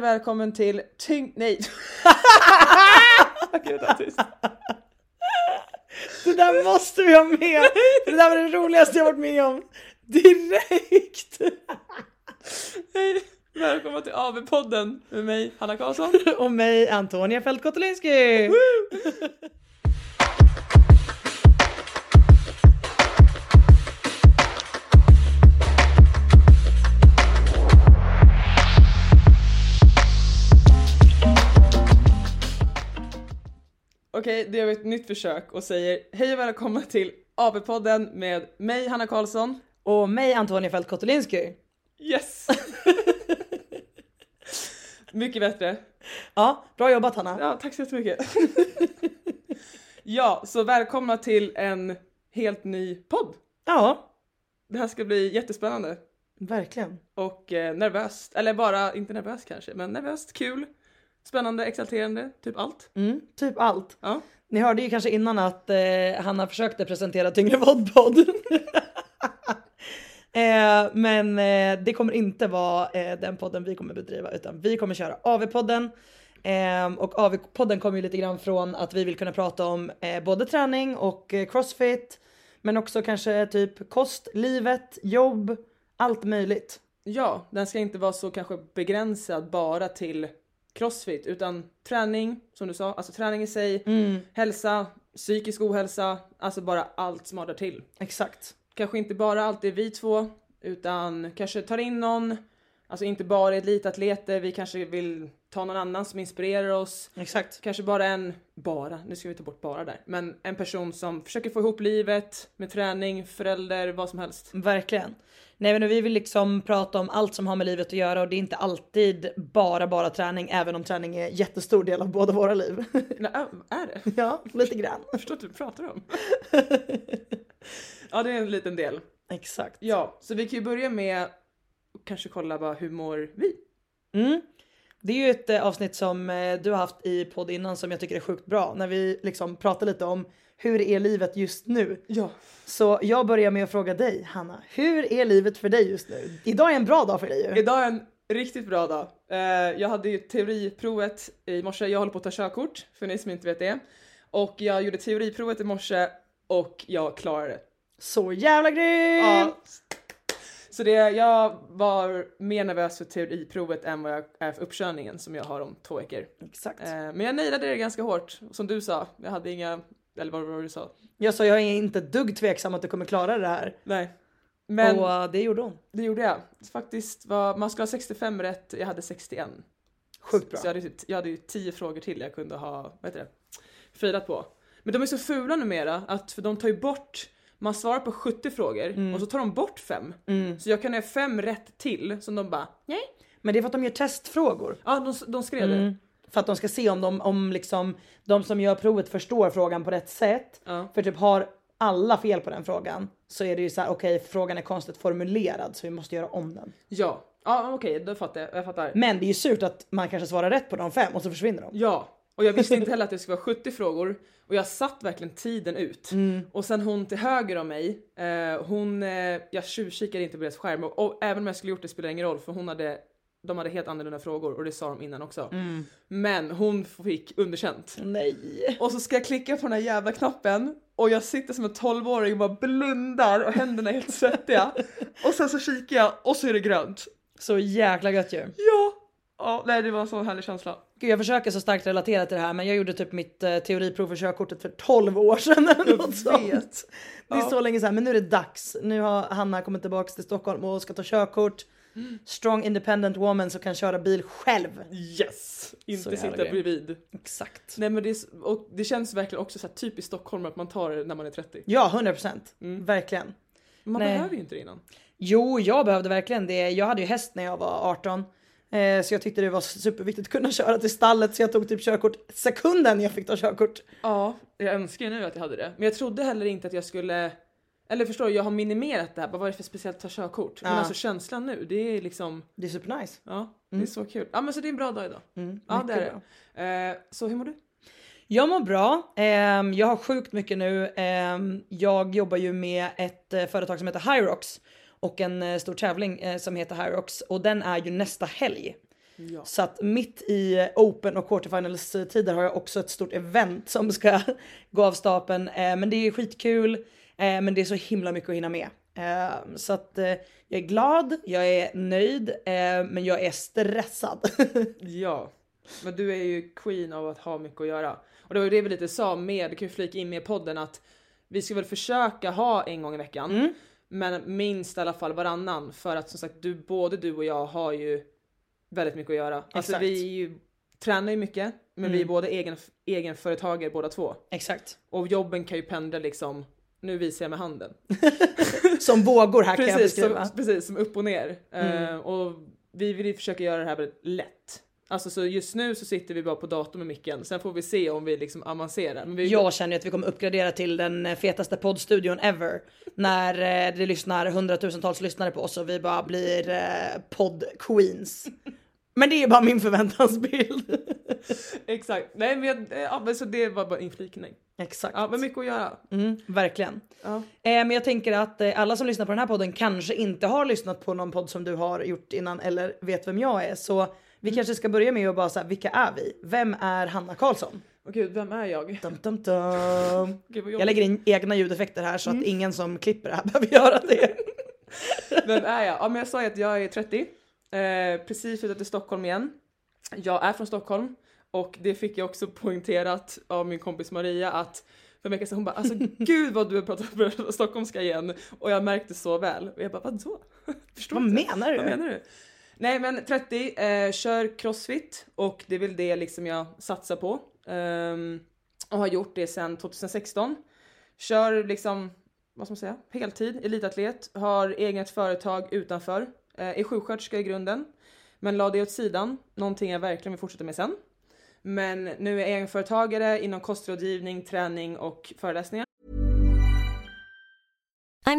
och välkommen till Tyng... Nej! Det där måste vi ha med! Det där var det roligaste jag varit med om. Direkt! Hej! Välkommen till AB-podden med mig, Hanna Karlsson. Och mig Antonia Fält Okej, då gör vi ett nytt försök och säger hej och välkomna till AB-podden med mig, Hanna Karlsson. Och mig Antonia Fält Kotolinski. Yes! Mycket bättre. Ja, bra jobbat Hanna. Ja, tack så jättemycket. ja, så välkomna till en helt ny podd. Ja, Det här ska bli jättespännande verkligen. och eh, nervöst. Eller bara, inte nervöst kanske, men nervöst, kul, spännande, exalterande, typ allt. Mm, typ allt. Ja. Ni hörde ju kanske innan att eh, Hanna försökte presentera Tyngre vodpodd. eh, men eh, det kommer inte vara eh, den podden vi kommer bedriva utan vi kommer köra AV-podden. Eh, och AV-podden kommer ju lite grann från att vi vill kunna prata om eh, både träning och eh, crossfit. Men också kanske typ kost, livet, jobb, allt möjligt. Ja, den ska inte vara så kanske begränsad bara till crossfit utan träning, som du sa, alltså träning i sig, hälsa, psykisk ohälsa, alltså bara allt som till. Exakt. Kanske inte bara alltid vi två, utan kanske tar in någon, alltså inte bara elitatleter, vi kanske vill ta någon annan som inspirerar oss. Exakt. Kanske bara en, bara, nu ska vi ta bort bara där, men en person som försöker få ihop livet med träning, förälder, vad som helst. Verkligen. Nej men vi vill liksom prata om allt som har med livet att göra och det är inte alltid bara bara träning även om träning är en jättestor del av båda våra liv. Nej, äh, är det? ja, lite grann. Jag förstår inte vad du pratar om. ja, det är en liten del. Exakt. Ja, så vi kan ju börja med att kanske kolla bara hur mår vi? Mm. Det är ju ett eh, avsnitt som eh, du har haft i podd innan som jag tycker är sjukt bra när vi liksom pratar lite om hur är livet just nu? Ja. Så jag börjar med att fråga dig Hanna, hur är livet för dig just nu? Idag är en bra dag för dig ju. Idag är en riktigt bra dag. Eh, jag hade ju teoriprovet i morse, jag håller på att ta körkort för ni som inte vet det. Och jag gjorde teoriprovet i morse och jag klarade det. Så jävla grymt! Ja. Så det, jag var mer nervös för teoriprovet än vad jag är för uppkörningen som jag har om två veckor. Exakt. Eh, men jag nailade det ganska hårt, som du sa. Jag hade inga, eller vad var du sa? Jag sa jag är inte ett dugg tveksam att du kommer klara det här. Nej. Men Och eh, det gjorde hon. det gjorde jag. Faktiskt var, man ska ha 65 rätt, jag hade 61. Sjukt bra. Så jag hade, ju- jag hade ju 10 frågor till jag kunde ha, vad heter det, firat på. Men de är så fula numera att för de tar ju bort, man svarar på 70 frågor och så tar de bort fem. Mm. Så jag kan ha fem rätt till som de bara, nej. Men det är för att de gör testfrågor. Ja, de, de skrev det. Mm. För att de ska se om de, om liksom, de som gör provet förstår frågan på rätt sätt. Ja. För typ har alla fel på den frågan så är det ju så här: okej frågan är konstigt formulerad så vi måste göra om den. Ja, ja okej, då fattar jag. Jag fattar. Men det är ju surt att man kanske svarar rätt på de fem och så försvinner de. Ja, och jag visste inte heller att det skulle vara 70 frågor och jag satt verkligen tiden ut. Och sen hon till höger om mig, eh, hon, eh, jag tjuvkikade inte på deras skärm och, och även om jag skulle gjort det spelar ingen roll för hon hade de hade helt annorlunda frågor och det sa de innan också. Men hon fick underkänt. Nej. Och så ska jag klicka på den här jävla knappen och jag sitter som en 12-åring och bara blundar och händerna är helt svettiga. Och sen så kikar jag och så är det grönt. Så jäkla gött ju. Ja! Ja, nej det var en sån härlig känsla. Gud, jag försöker så starkt relatera till det här men jag gjorde typ mitt eh, teoriprov för körkortet för 12 år sedan eller något sånt. Det är Ja. så länge sedan men nu är det dags. Nu har Hanna kommit tillbaka till Stockholm och ska ta körkort. Strong independent woman som kan köra bil själv. Yes! Inte sitta grym. bredvid. Exakt. Nej men det, är, och det känns verkligen också så här typiskt Stockholm att man tar det när man är 30. Ja, 100 procent. Mm. Verkligen. Men man Nej. behöver ju inte det innan. Jo, jag behövde verkligen det. Jag hade ju häst när jag var 18. Eh, så jag tyckte det var superviktigt att kunna köra till stallet så jag tog typ körkort sekunden jag fick ta körkort. Ja, jag önskar ju nu att jag hade det. Men jag trodde heller inte att jag skulle... Eller förstår du, jag har minimerat det här. Vad var det för speciellt att ta körkort? Men Ja. alltså känslan nu, det är liksom... Det är supernice. Ja, det är så kul. Ja men så det är en bra dag idag. Mm, Ja det är det. Eh, så hur mår du? Jag mår bra. Ehm, jag har sjukt mycket nu. Ehm, jag jobbar ju med ett eh, företag som heter Hyrox och en eh, stor tävling eh, som heter Hyrox och den är ju nästa helg. Ja. Så att mitt i Open och quarterfinals tider har jag också ett stort event som ska gå av stapeln. Eh, men det är skitkul, men det är så himla mycket att hinna med. Så att jag är glad, jag är nöjd, men jag är stressad. Ja, men du är ju queen av att ha mycket att göra. Och det var ju det vi lite sa med, det kan vi flika in med podden att vi ska väl försöka ha en gång i veckan. Mm. Men minst i alla fall varannan för att som sagt du, både du och jag har ju väldigt mycket att göra. Alltså Exakt. Mm. vi ju, tränar ju mycket men vi är både egen, egenföretagare båda två. Exakt. Och jobben kan ju pendla liksom, nu visar jag med handen. Som vågor här kan jag Precis beskriva. som, precis, som upp och ner. Mm. Eh, och vi vill ju försöka göra det här väldigt lätt. Alltså så just nu så sitter vi bara på datorn med micken, sen får vi se om vi liksom avancerar. Men vi, Jag känner att vi kommer uppgradera till den eh, fetaste poddstudion ever. När eh, det lyssnar hundratusentals lyssnare på oss och vi bara blir eh, podd-queens. Men det är bara min förväntansbild. Exakt, nej men, jag, eh, ja, men så det var bara inflikning. Exakt. Ja men mycket att göra. Mm, verkligen. Ja. Eh, men jag tänker att eh, alla som lyssnar på den här podden kanske inte har lyssnat på någon podd som du har gjort innan eller vet vem jag är. Så vi kanske ska börja med att bara säga vilka är vi? Vem är Hanna Karlsson? Och gud, vem är jag? Dum, dum, dum. Gud, vad Jag lägger in egna ljudeffekter här så att ingen som klipper det här behöver göra det. Vem är jag? Ja men jag sa ju att jag är 30, eh, precis flyttat till Stockholm igen. Jag är från Stockholm och det fick jag också poängterat av min kompis Maria att för en vecka sedan hon bara alltså gud vad du har pratat stockholmska igen och jag märkte så väl och jag bara vadå? Förstår Vad menar du? Vad menar du? Nej men 30, eh, kör crossfit och det är väl det liksom jag satsar på. Um, och har gjort det sedan 2016. Kör liksom, vad ska man säga, heltid, elitatlet, har eget företag utanför, eh, är sjuksköterska i grunden. Men la det åt sidan, någonting jag verkligen vill fortsätta med sen. Men nu är jag egenföretagare inom kostrådgivning, träning och föreläsningar.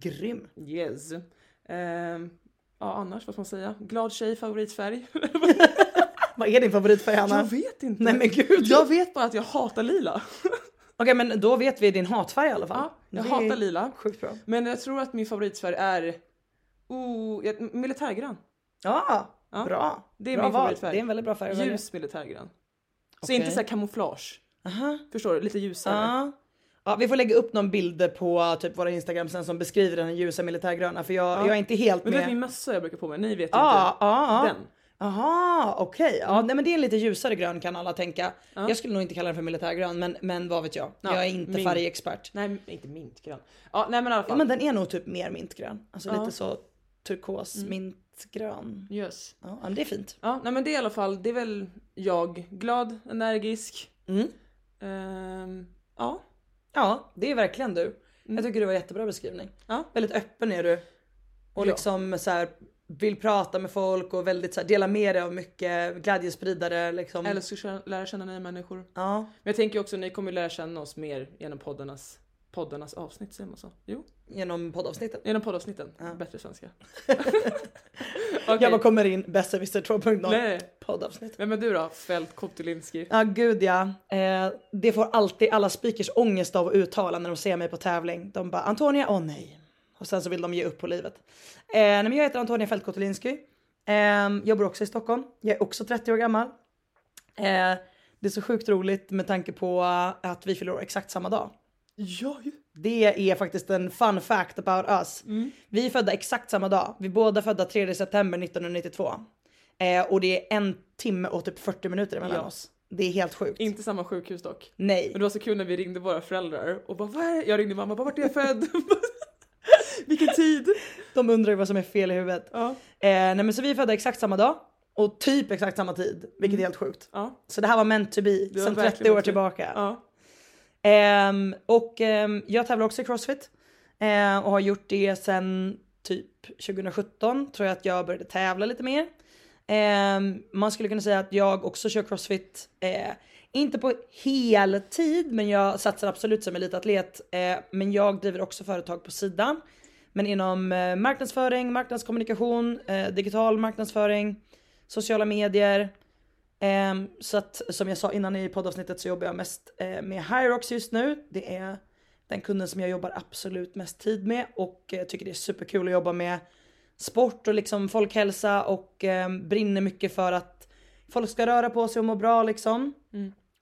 Grym. Yes. Ehm, ja annars, vad ska man säga? Glad tjej, favoritfärg? Vad är din favoritfärg Hanna? Jag vet inte. Nej men gud. Jag vet bara att jag hatar lila. Okej men då vet vi din hatfärg i alla fall. Ja, jag Det hatar lila. Sjukt bra. Men jag tror att min favoritfärg är oh, militärgrön. Ja, Ja, bra. det är bra min val. favoritfärg. Det är en väldigt bra färg. Ljus militärgrön. Så Okej. inte så här kamouflage. Aha. Förstår du? Lite ljusare. Ja. Ja, vi får lägga upp någon bild på typ våra Instagram sen som beskriver den ljusa militärgröna för jag, jag är inte helt Men du vet med. min mössa jag brukar på mig? Ni vet ju Ja, inte. ja, ja. Den. Jaha, okej. Ja, nej men det är en lite ljusare grön kan alla tänka. Jag skulle nog inte kalla den för militärgrön men, men vad vet jag. Ja, jag är inte min- färgexpert. Nej, inte mintgrön. Ja, nej men i alla Ja, fall. men den är nog typ mer mintgrön. Alltså Ja. Mm. lite så turkos, mintgrön. Yes. Ja, men det är fint. Ja, nej men det är i alla fall, det är väl jag. Glad, energisk. Mm. Ehm, ja. Ja, det är verkligen du. Jag tycker det var jättebra beskrivning. Mm. Ja. Väldigt öppen är du. Och Ja. liksom så här vill prata med folk och väldigt så här, dela med dig av mycket glädjespridare liksom. Eller känna- lära känna nya människor. Ja, Men jag tänker också, ni kommer lära känna oss mer genom poddarnas poddarnas avsnitt, säger man så? Jo, Genom poddavsnitten. genom poddavsnitten. Ja. Bättre svenska. Okej. Jag bara kommer in, Besserwisser 2.0 Nej. poddavsnitt. Vem är du då? Fält Kotulinski. Ja gud ja. Eh, det får alltid alla speakers ångest av att uttala när de ser mig på tävling. De bara Antonia, åh nej. Och sen så vill de ge upp på livet. Eh, nej, men jag heter Antonia Fält Kotulinski. Eh, jobbar också i Stockholm. Jag är också 30 år gammal. Eh, det är så sjukt roligt med tanke på att vi fyller år exakt samma dag. Ja. Det är faktiskt en fun fact about us. Vi är födda exakt samma dag. Vi är båda födda 3 september 1992. Eh, och det är en timme och typ 40 minuter emellan Ja. oss. Det är helt sjukt. Inte samma sjukhus dock. Nej. Men det var så kul när vi ringde våra föräldrar och bara vad är Jag ringde mamma bara vart är jag född? Vilken tid? De undrar ju vad som är fel i huvudet. Ja. Eh, nej men så vi är födda exakt samma dag. Och typ exakt samma tid. Vilket är helt sjukt. Ja. Så det här var meant to be. Sen 30 verkligen år tillbaka. Ja. Um, och um, jag tävlar också i Crossfit. Eh, och har gjort det sen typ 2017 tror jag att jag började tävla lite mer. Um, man skulle kunna säga att jag också kör Crossfit. uh, inte på heltid men jag satsar absolut som elitatlet. Eh, men jag driver också företag på sidan. Men inom eh, marknadsföring, marknadskommunikation, eh, digital marknadsföring, sociala medier. Ehm, så att som jag sa innan i poddavsnittet så jobbar jag mest eh, med Hyrox just nu. Det är den kunden som jag jobbar absolut mest tid med och eh, tycker det är superkul att jobba med sport och liksom folkhälsa och eh, brinner mycket för att folk ska röra på sig och må bra liksom.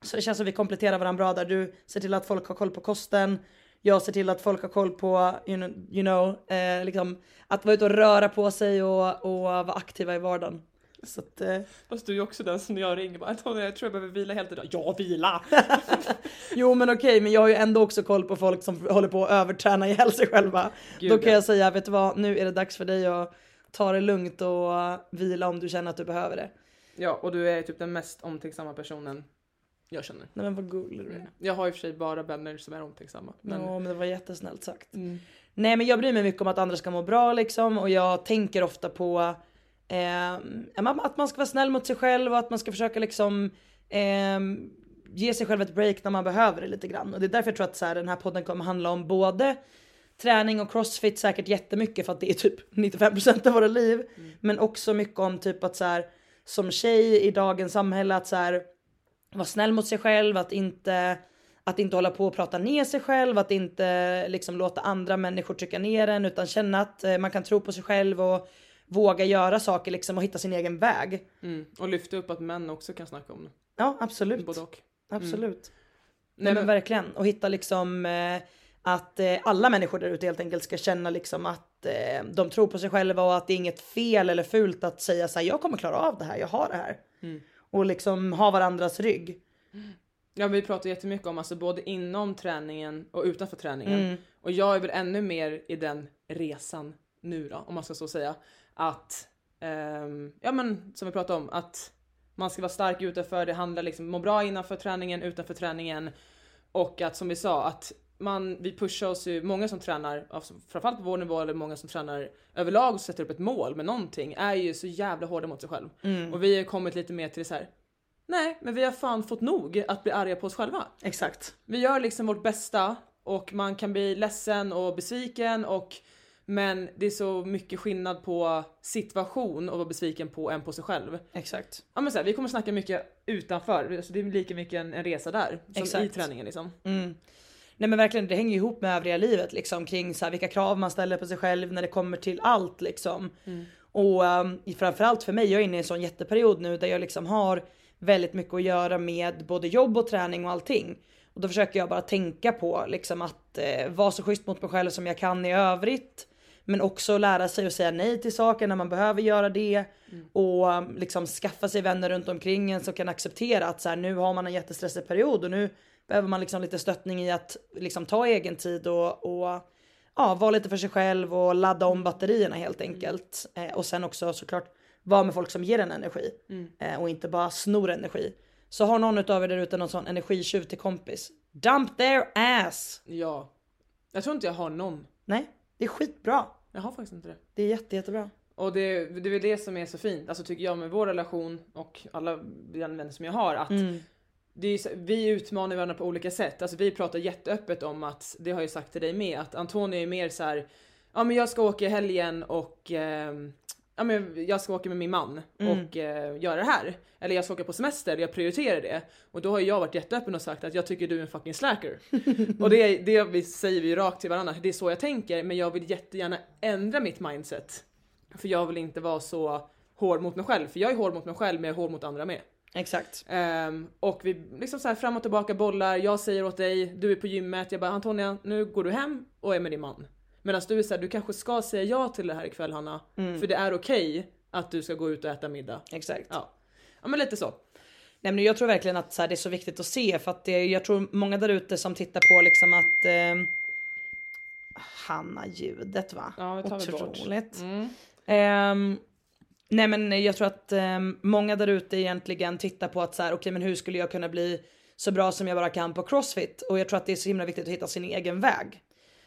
Så det känns som vi kompletterar varandra bra där. Du ser till att folk har koll på kosten. Jag ser till att folk har koll på, you know, you know eh, liksom, att vara ute och röra på sig och, och vara aktiva i vardagen. Så att, eh, Fast du är ju också den som jag ringer bara jag tror jag behöver vila helt idag. Ja vila! Jo men okej, men jag har ju ändå också koll på folk som håller på att överträna ihjäl sig själva. Gud, Då kan ja. jag säga, vet du vad, nu är det dags för dig att ta det lugnt och vila om du känner att du behöver det. Ja och du är typ den mest omtänksamma personen jag känner. Nej men vad gullig du är. Jag har i och för sig bara vänner som är omtänksamma. Men... Ja men det var jättesnällt sagt. Mm. Nej men jag bryr mig mycket om att andra ska må bra liksom och jag tänker ofta på ehm, att man ska vara snäll mot sig själv och att man ska försöka liksom ehm, ge sig själv ett break när man behöver det lite grann. Och det är därför jag tror att så här, den här podden kommer handla om både träning och crossfit säkert jättemycket för att det är typ 95% av våra liv. Men också mycket om typ att så här, som tjej i dagens samhälle att så här, vara snäll mot sig själv, att inte, att inte hålla på och prata ner sig själv, att inte liksom låta andra människor trycka ner en utan känna att eh, man kan tro på sig själv och våga göra saker liksom och hitta sin egen väg. Mm. Och lyfta upp att män också kan snacka om det. Ja absolut. Både och. Absolut. Nej, Nej, men men- verkligen. Och hitta liksom eh, att eh, alla människor där ute helt enkelt ska känna liksom att eh, de tror på sig själva och att det är inget fel eller fult att säga så här, jag kommer klara av det här, jag har det här. Och liksom ha varandras rygg. Ja vi pratar jättemycket om alltså både inom träningen och utanför träningen. Mm. Och jag är väl ännu mer i den resan nu då, om man ska så säga. Att, ehm, ja men som vi pratade om, att man ska vara stark utanför, det handlar liksom må bra innanför träningen, utanför träningen. Och att som vi sa, att man, vi pushar oss ju, många som tränar, framförallt på vår nivå eller många som tränar överlag och sätter upp ett mål med någonting, är ju så jävla hårda mot sig själv. Och vi har kommit lite mer till det så här. nej men vi har fan fått nog att bli arga på oss själva. Exakt. Vi gör liksom vårt bästa och man kan bli ledsen och besviken och men det är så mycket skillnad på situation och vara besviken på än på sig själv. Exakt. Ja men så här, vi kommer snacka mycket utanför, så det är lika mycket en, en resa där som Exakt. i träningen liksom. Nej men verkligen, det hänger ju ihop med övriga livet liksom kring så här, vilka krav man ställer på sig själv när det kommer till allt liksom. Och um, framförallt för mig, jag är inne i en sån jätteperiod nu där jag liksom har väldigt mycket att göra med både jobb och träning och allting. Och då försöker jag bara tänka på liksom att eh, vara så schysst mot mig själv som jag kan i övrigt. Men också lära sig att säga nej till saker när man behöver göra det. Och um, liksom skaffa sig vänner runt omkring en som kan acceptera att så här, nu har man en jättestressig period och nu behöver man liksom lite stöttning i att liksom ta egen tid och, och ja, vara lite för sig själv och ladda om batterierna helt enkelt. Eh, och sen också såklart vara med folk som ger en energi eh, och inte bara snor energi. Så har någon utav er där ute någon sån energitjuv till kompis, dump their ass! Ja. Jag tror inte jag har någon. Nej, det är skitbra. Jag har faktiskt inte det. Det är jätte, jättebra. Och det, det är väl det som är så fint, alltså tycker jag med vår relation och alla vänner som jag har att det är, vi utmanar varandra på olika sätt. Alltså vi pratar jätteöppet om att, det har jag sagt till dig med, att Antonija är mer så här. ja men jag ska åka i helgen och ehm, ja men jag ska åka med min man och eh, göra det här. Eller jag ska åka på semester, jag prioriterar det. Och då har jag varit jätteöppen och sagt att jag tycker du är en fucking slacker. och det, det vi säger vi rakt till varandra, det är så jag tänker men jag vill jättegärna ändra mitt mindset. För jag vill inte vara så hård mot mig själv, för jag är hård mot mig själv men jag är hård mot andra med. Exakt. Ehm, och vi liksom så här fram och tillbaka bollar, jag säger åt dig, du är på gymmet, jag bara Antonia nu går du hem och är med din man. Medan du är såhär, du kanske ska säga ja till det här ikväll Hanna, för det är okej att du ska gå ut och äta middag. Exakt. Ja, ja men lite så. Nej, men jag tror verkligen att så här, det är så viktigt att se för att det, jag tror många där ute som tittar på liksom att eh, Hanna ljudet va? Ja, det tar. Otroligt. Mm. Ehm, nej men jag tror att ehm, många där ute egentligen tittar på att så här, okej men hur skulle jag kunna bli så bra som jag bara kan på crossfit? Och jag tror att det är så himla viktigt att hitta sin egen väg.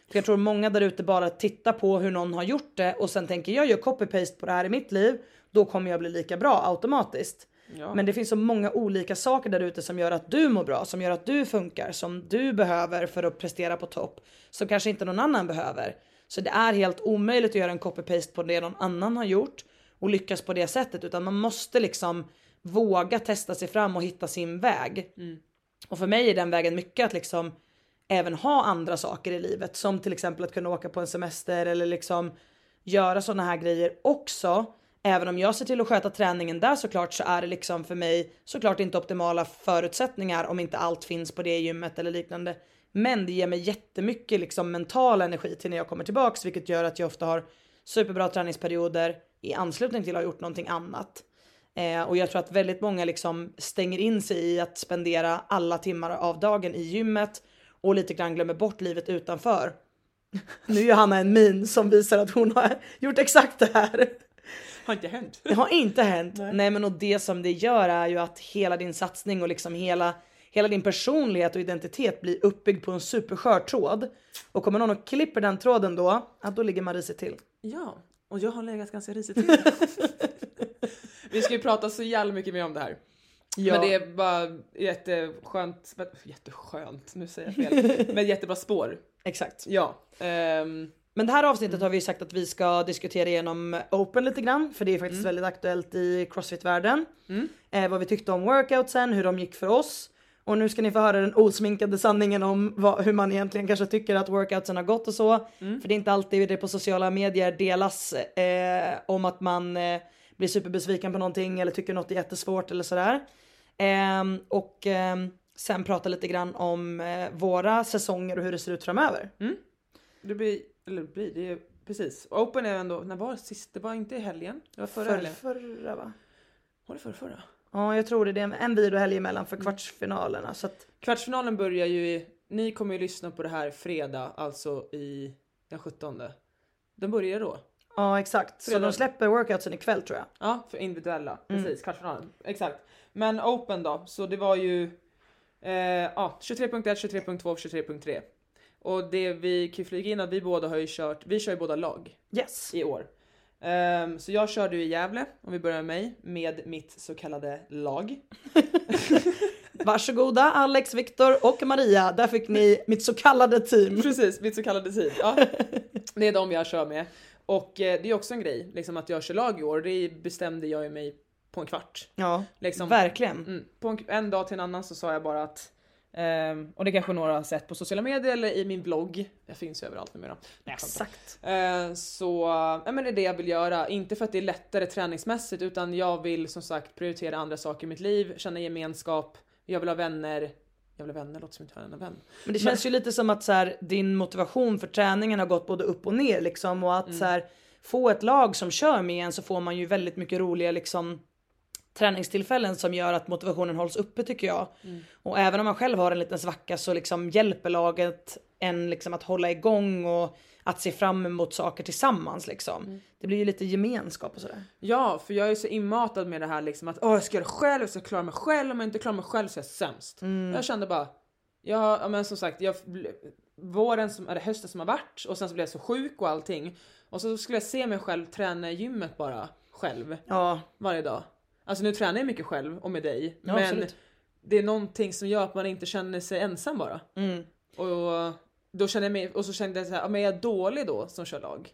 För jag tror många där ute bara tittar på hur någon har gjort det och sen tänker jag gör copy-paste på det här i mitt liv, då kommer jag bli lika bra automatiskt. Ja. Men det finns så många olika saker där ute som gör att du mår bra, som gör att du funkar, som du behöver för att prestera på topp, som kanske inte någon annan behöver. Så det är helt omöjligt att göra en copy-paste på det någon annan har gjort och lyckas på det sättet, utan man måste liksom våga testa sig fram och hitta sin väg. Och för mig är den vägen mycket att liksom även ha andra saker i livet som till exempel att kunna åka på en semester eller liksom göra sådana här grejer också. Även om jag ser till att sköta träningen där såklart så är det liksom för mig såklart inte optimala förutsättningar om inte allt finns på det gymmet eller liknande. Men det ger mig jättemycket liksom mental energi till när jag kommer tillbaks vilket gör att jag ofta har superbra träningsperioder i anslutning till att ha gjort någonting annat. Eh, och jag tror att väldigt många liksom stänger in sig i att spendera alla timmar av dagen i gymmet och lite grann glömmer bort livet utanför. Nu gör Hanna en min som visar att hon har gjort exakt det här. Har inte hänt. Det har inte hänt. Nej. men och det som det gör är ju att hela din satsning och liksom hela, hela din personlighet och identitet blir uppbyggd på en superskör tråd. Och kommer någon och klipper den tråden då, ja, då ligger man risigt till. Ja, och jag har legat ganska risigt till. Vi ska ju prata så jävla mycket mer om det här. Ja. Men det är bara jätteskönt, jätteskönt, nu säger jag fel, men jättebra spår. Exakt. Ja. ehm, Men det här avsnittet har vi sagt att vi ska diskutera igenom Open lite grann, för det är faktiskt väldigt aktuellt i Crossfit-världen. Eh, vad vi tyckte om workoutsen, hur de gick för oss. Och nu ska ni få höra den osminkade sanningen om vad, hur man egentligen kanske tycker att workoutsen har gått och så. För det är inte alltid det på sociala medier delas eh, om att man eh, blir superbesviken på någonting eller tycker något är jättesvårt eller sådär. Ehm, och ehm, sen prata lite grann om eh, våra säsonger och hur det ser ut framöver. det blir, eller blir, det är precis. Open är ändå, när var det sist? Det var inte i helgen? Det var förra För, helgen. förra va? Var det förra, förra? Ja jag tror det. Det är en vilohelg emellan för kvartsfinalerna. Så att, Kvartsfinalen börjar ju i, ni kommer ju lyssna på det här fredag, alltså i den 17. Den börjar då. Ja exakt. Så Fredag. de släpper workoutsen ikväll tror jag. Ja, för individuella. Mm. Precis, kvartsfinalen. Exakt. Men Open då, så det var ju eh, ja, 23.1, 23.2, 23.3. Och det vi kan flyga in att vi båda har ju kört, vi kör ju båda lag Yes. i år. Ehm, så jag körde ju i Gävle, om vi börjar med mig, med mitt så kallade lag. Varsågoda Alex, Viktor och Maria. Där fick ni mitt så kallade team. Precis, mitt så kallade team. Ja. Det är de jag kör med. Och eh, det är också en grej, liksom att jag kör lag i år, det bestämde jag ju mig på en kvart. Ja, Liksom, verkligen. Mm. På en, en dag till en annan så sa jag bara att ehm, och det kanske några har sett på sociala medier eller i min blogg. Jag finns ju överallt numera. Nej. Exakt. Eh, så ja, men det är det jag vill göra. Inte för att det är lättare träningsmässigt utan jag vill som sagt prioritera andra saker i mitt liv, känna gemenskap, jag vill ha vänner. Ha vänner, låter som inte jag har en vän. Men det känns ju lite som att så här, din motivation för träningen har gått både upp och ner liksom och att så här, få ett lag som kör med en så får man ju väldigt mycket roliga liksom träningstillfällen som gör att motivationen hålls uppe tycker jag. Och även om man själv har en liten svacka så liksom hjälper laget en liksom att hålla igång och att se fram emot saker tillsammans liksom. Det blir ju lite gemenskap och sådär. Ja, för jag är så inmatad med det här liksom att Åh, jag ska göra det själv, jag ska klara mig själv, om jag inte klarar mig själv så är jag sämst. Jag kände bara, ja, ja men som sagt, jag, våren som, eller hösten som har varit och sen så blev jag så sjuk och allting. Och så skulle jag se mig själv träna i gymmet bara själv Ja, varje dag. Alltså nu tränar jag mycket själv och med dig, Ja, men absolut. det är någonting som gör att man inte känner sig ensam bara. Mm. Och då kände jag mig, och så kände jag så här, men är jag dålig då som kör lag?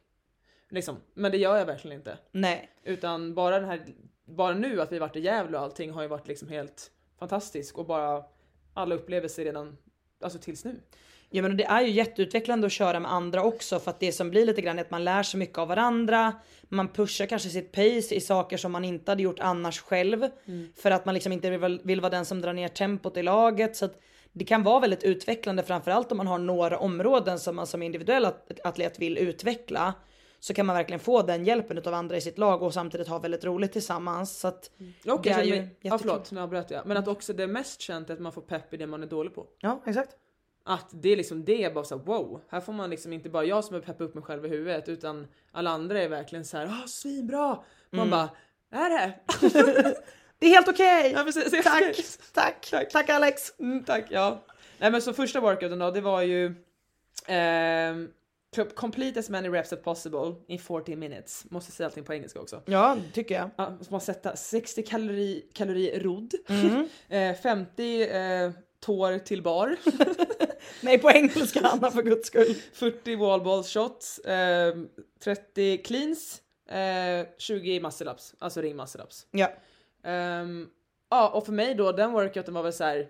Liksom. Men det gör jag verkligen inte. Nej. Utan bara den här, bara nu att vi varit i Gävle och allting har ju varit liksom helt fantastiskt och bara alla upplevelser redan, alltså tills nu. Ja men det är ju jätteutvecklande att köra med andra också för att det som blir lite grann är att man lär sig mycket av varandra. Man pushar kanske sitt pace i saker som man inte hade gjort annars själv. För att man liksom inte vill, vill vara den som drar ner tempot i laget. Så att det kan vara väldigt utvecklande framförallt om man har några områden som man som individuell at- atlet vill utveckla. Så kan man verkligen få den hjälpen av andra i sitt lag och samtidigt ha väldigt roligt tillsammans. Så att Och det är ju mig, ja, jättekul. förlåt, nu avbröt jag. Men att också det är mest känt är att man får pepp i det man är dålig på. Ja exakt. Att det är liksom det, bara så här, wow. Här får man liksom inte bara jag som är peppa upp mig själv i huvudet utan alla andra är verkligen så här, ah svinbra. Man bara, är det? Det är helt okej! ja, precis. Tack, tack, Tack. tack Alex! Mm, tack, ja. Nej men så första workouten då, det var ju ehm, complete as many reps as possible in 40 minutes. Måste säga allting på engelska också. Ja tycker jag. Ja, man sätta 60 kalori, kalorier rodd, Mm. eh, 50 eh, tår till bar, Nej på engelska Anna för guds skull. 40 wallball shots, eh, 30 cleans, eh, 20 muscle ups, alltså ring muscle ups. Ja. Ehm, ja, och för mig då, den workouten var väl så här.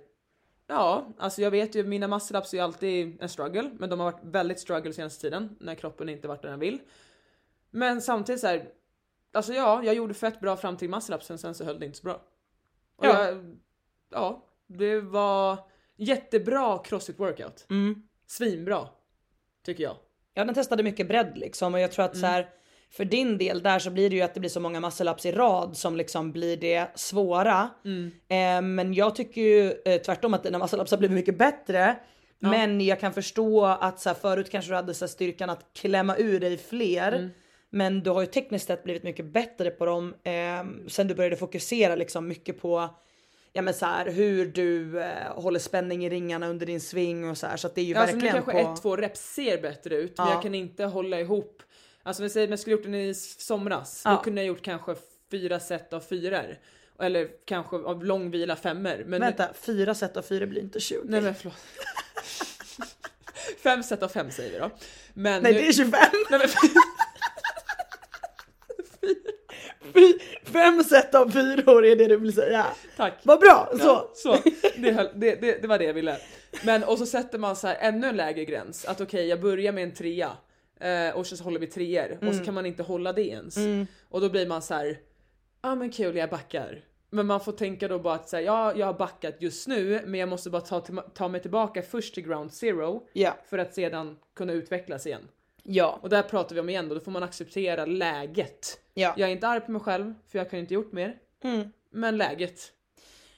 Ja, alltså jag vet ju, mina muscle ups är ju alltid en struggle, men de har varit väldigt struggle senaste tiden när kroppen inte varit där den vill. Men samtidigt så här, alltså ja, jag gjorde fett bra fram till muscle upsen, sen så höll det inte så bra. Och Ja. Jag, ja, det var jättebra crossfit workout. Mm. Svinbra, tycker jag. Ja den testade mycket bredd liksom och jag tror att så här för din del där så blir det ju att det blir så många muscle ups i rad som liksom blir det svåra. Eh, men jag tycker ju eh, tvärtom att dina muscle ups har blivit mycket bättre. Men jag kan förstå att så här, förut kanske du hade så här, styrkan att klämma ur dig fler. Men du har ju tekniskt sett blivit mycket bättre på dem eh, sen du började fokusera liksom mycket på ja men så här, hur du eh, håller spänning i ringarna under din sving och så här så att det är ju Ja, alltså nu verkligen kanske på... ett, två reps ser bättre ut, men Ja. jag kan inte hålla ihop. Alltså vi säger, men jag skulle gjort den i somras, Ja. då kunde jag gjort kanske fyra set av fyror. Eller kanske av lång vila femmor. Men Vänta, fyra set av fyra blir inte 20. Nej men förlåt. fem set av fem säger vi då. Men Nej nu, det är 25! Nej, men, Fy- Fem set av fyror är det du vill säga. tack. Vad bra! Så. Ja, så. Det, höll, det, det, det var det jag ville. Men och så sätter man så här ännu en lägre gräns. Att okej, jag börjar med en trea. Eh, och så håller vi treor. Och så kan man inte hålla det ens. Och då blir man så här. Ja ah, men kul, jag backar. Men man får tänka då bara att säga ja, jag har backat just nu, men jag måste bara ta, ta mig tillbaka först till ground zero Ja. för att sedan kunna utvecklas igen. Ja. Och där pratar vi om igen då, då får man acceptera läget. Ja. Jag är inte arg på mig själv, för jag kan inte gjort mer. Men läget.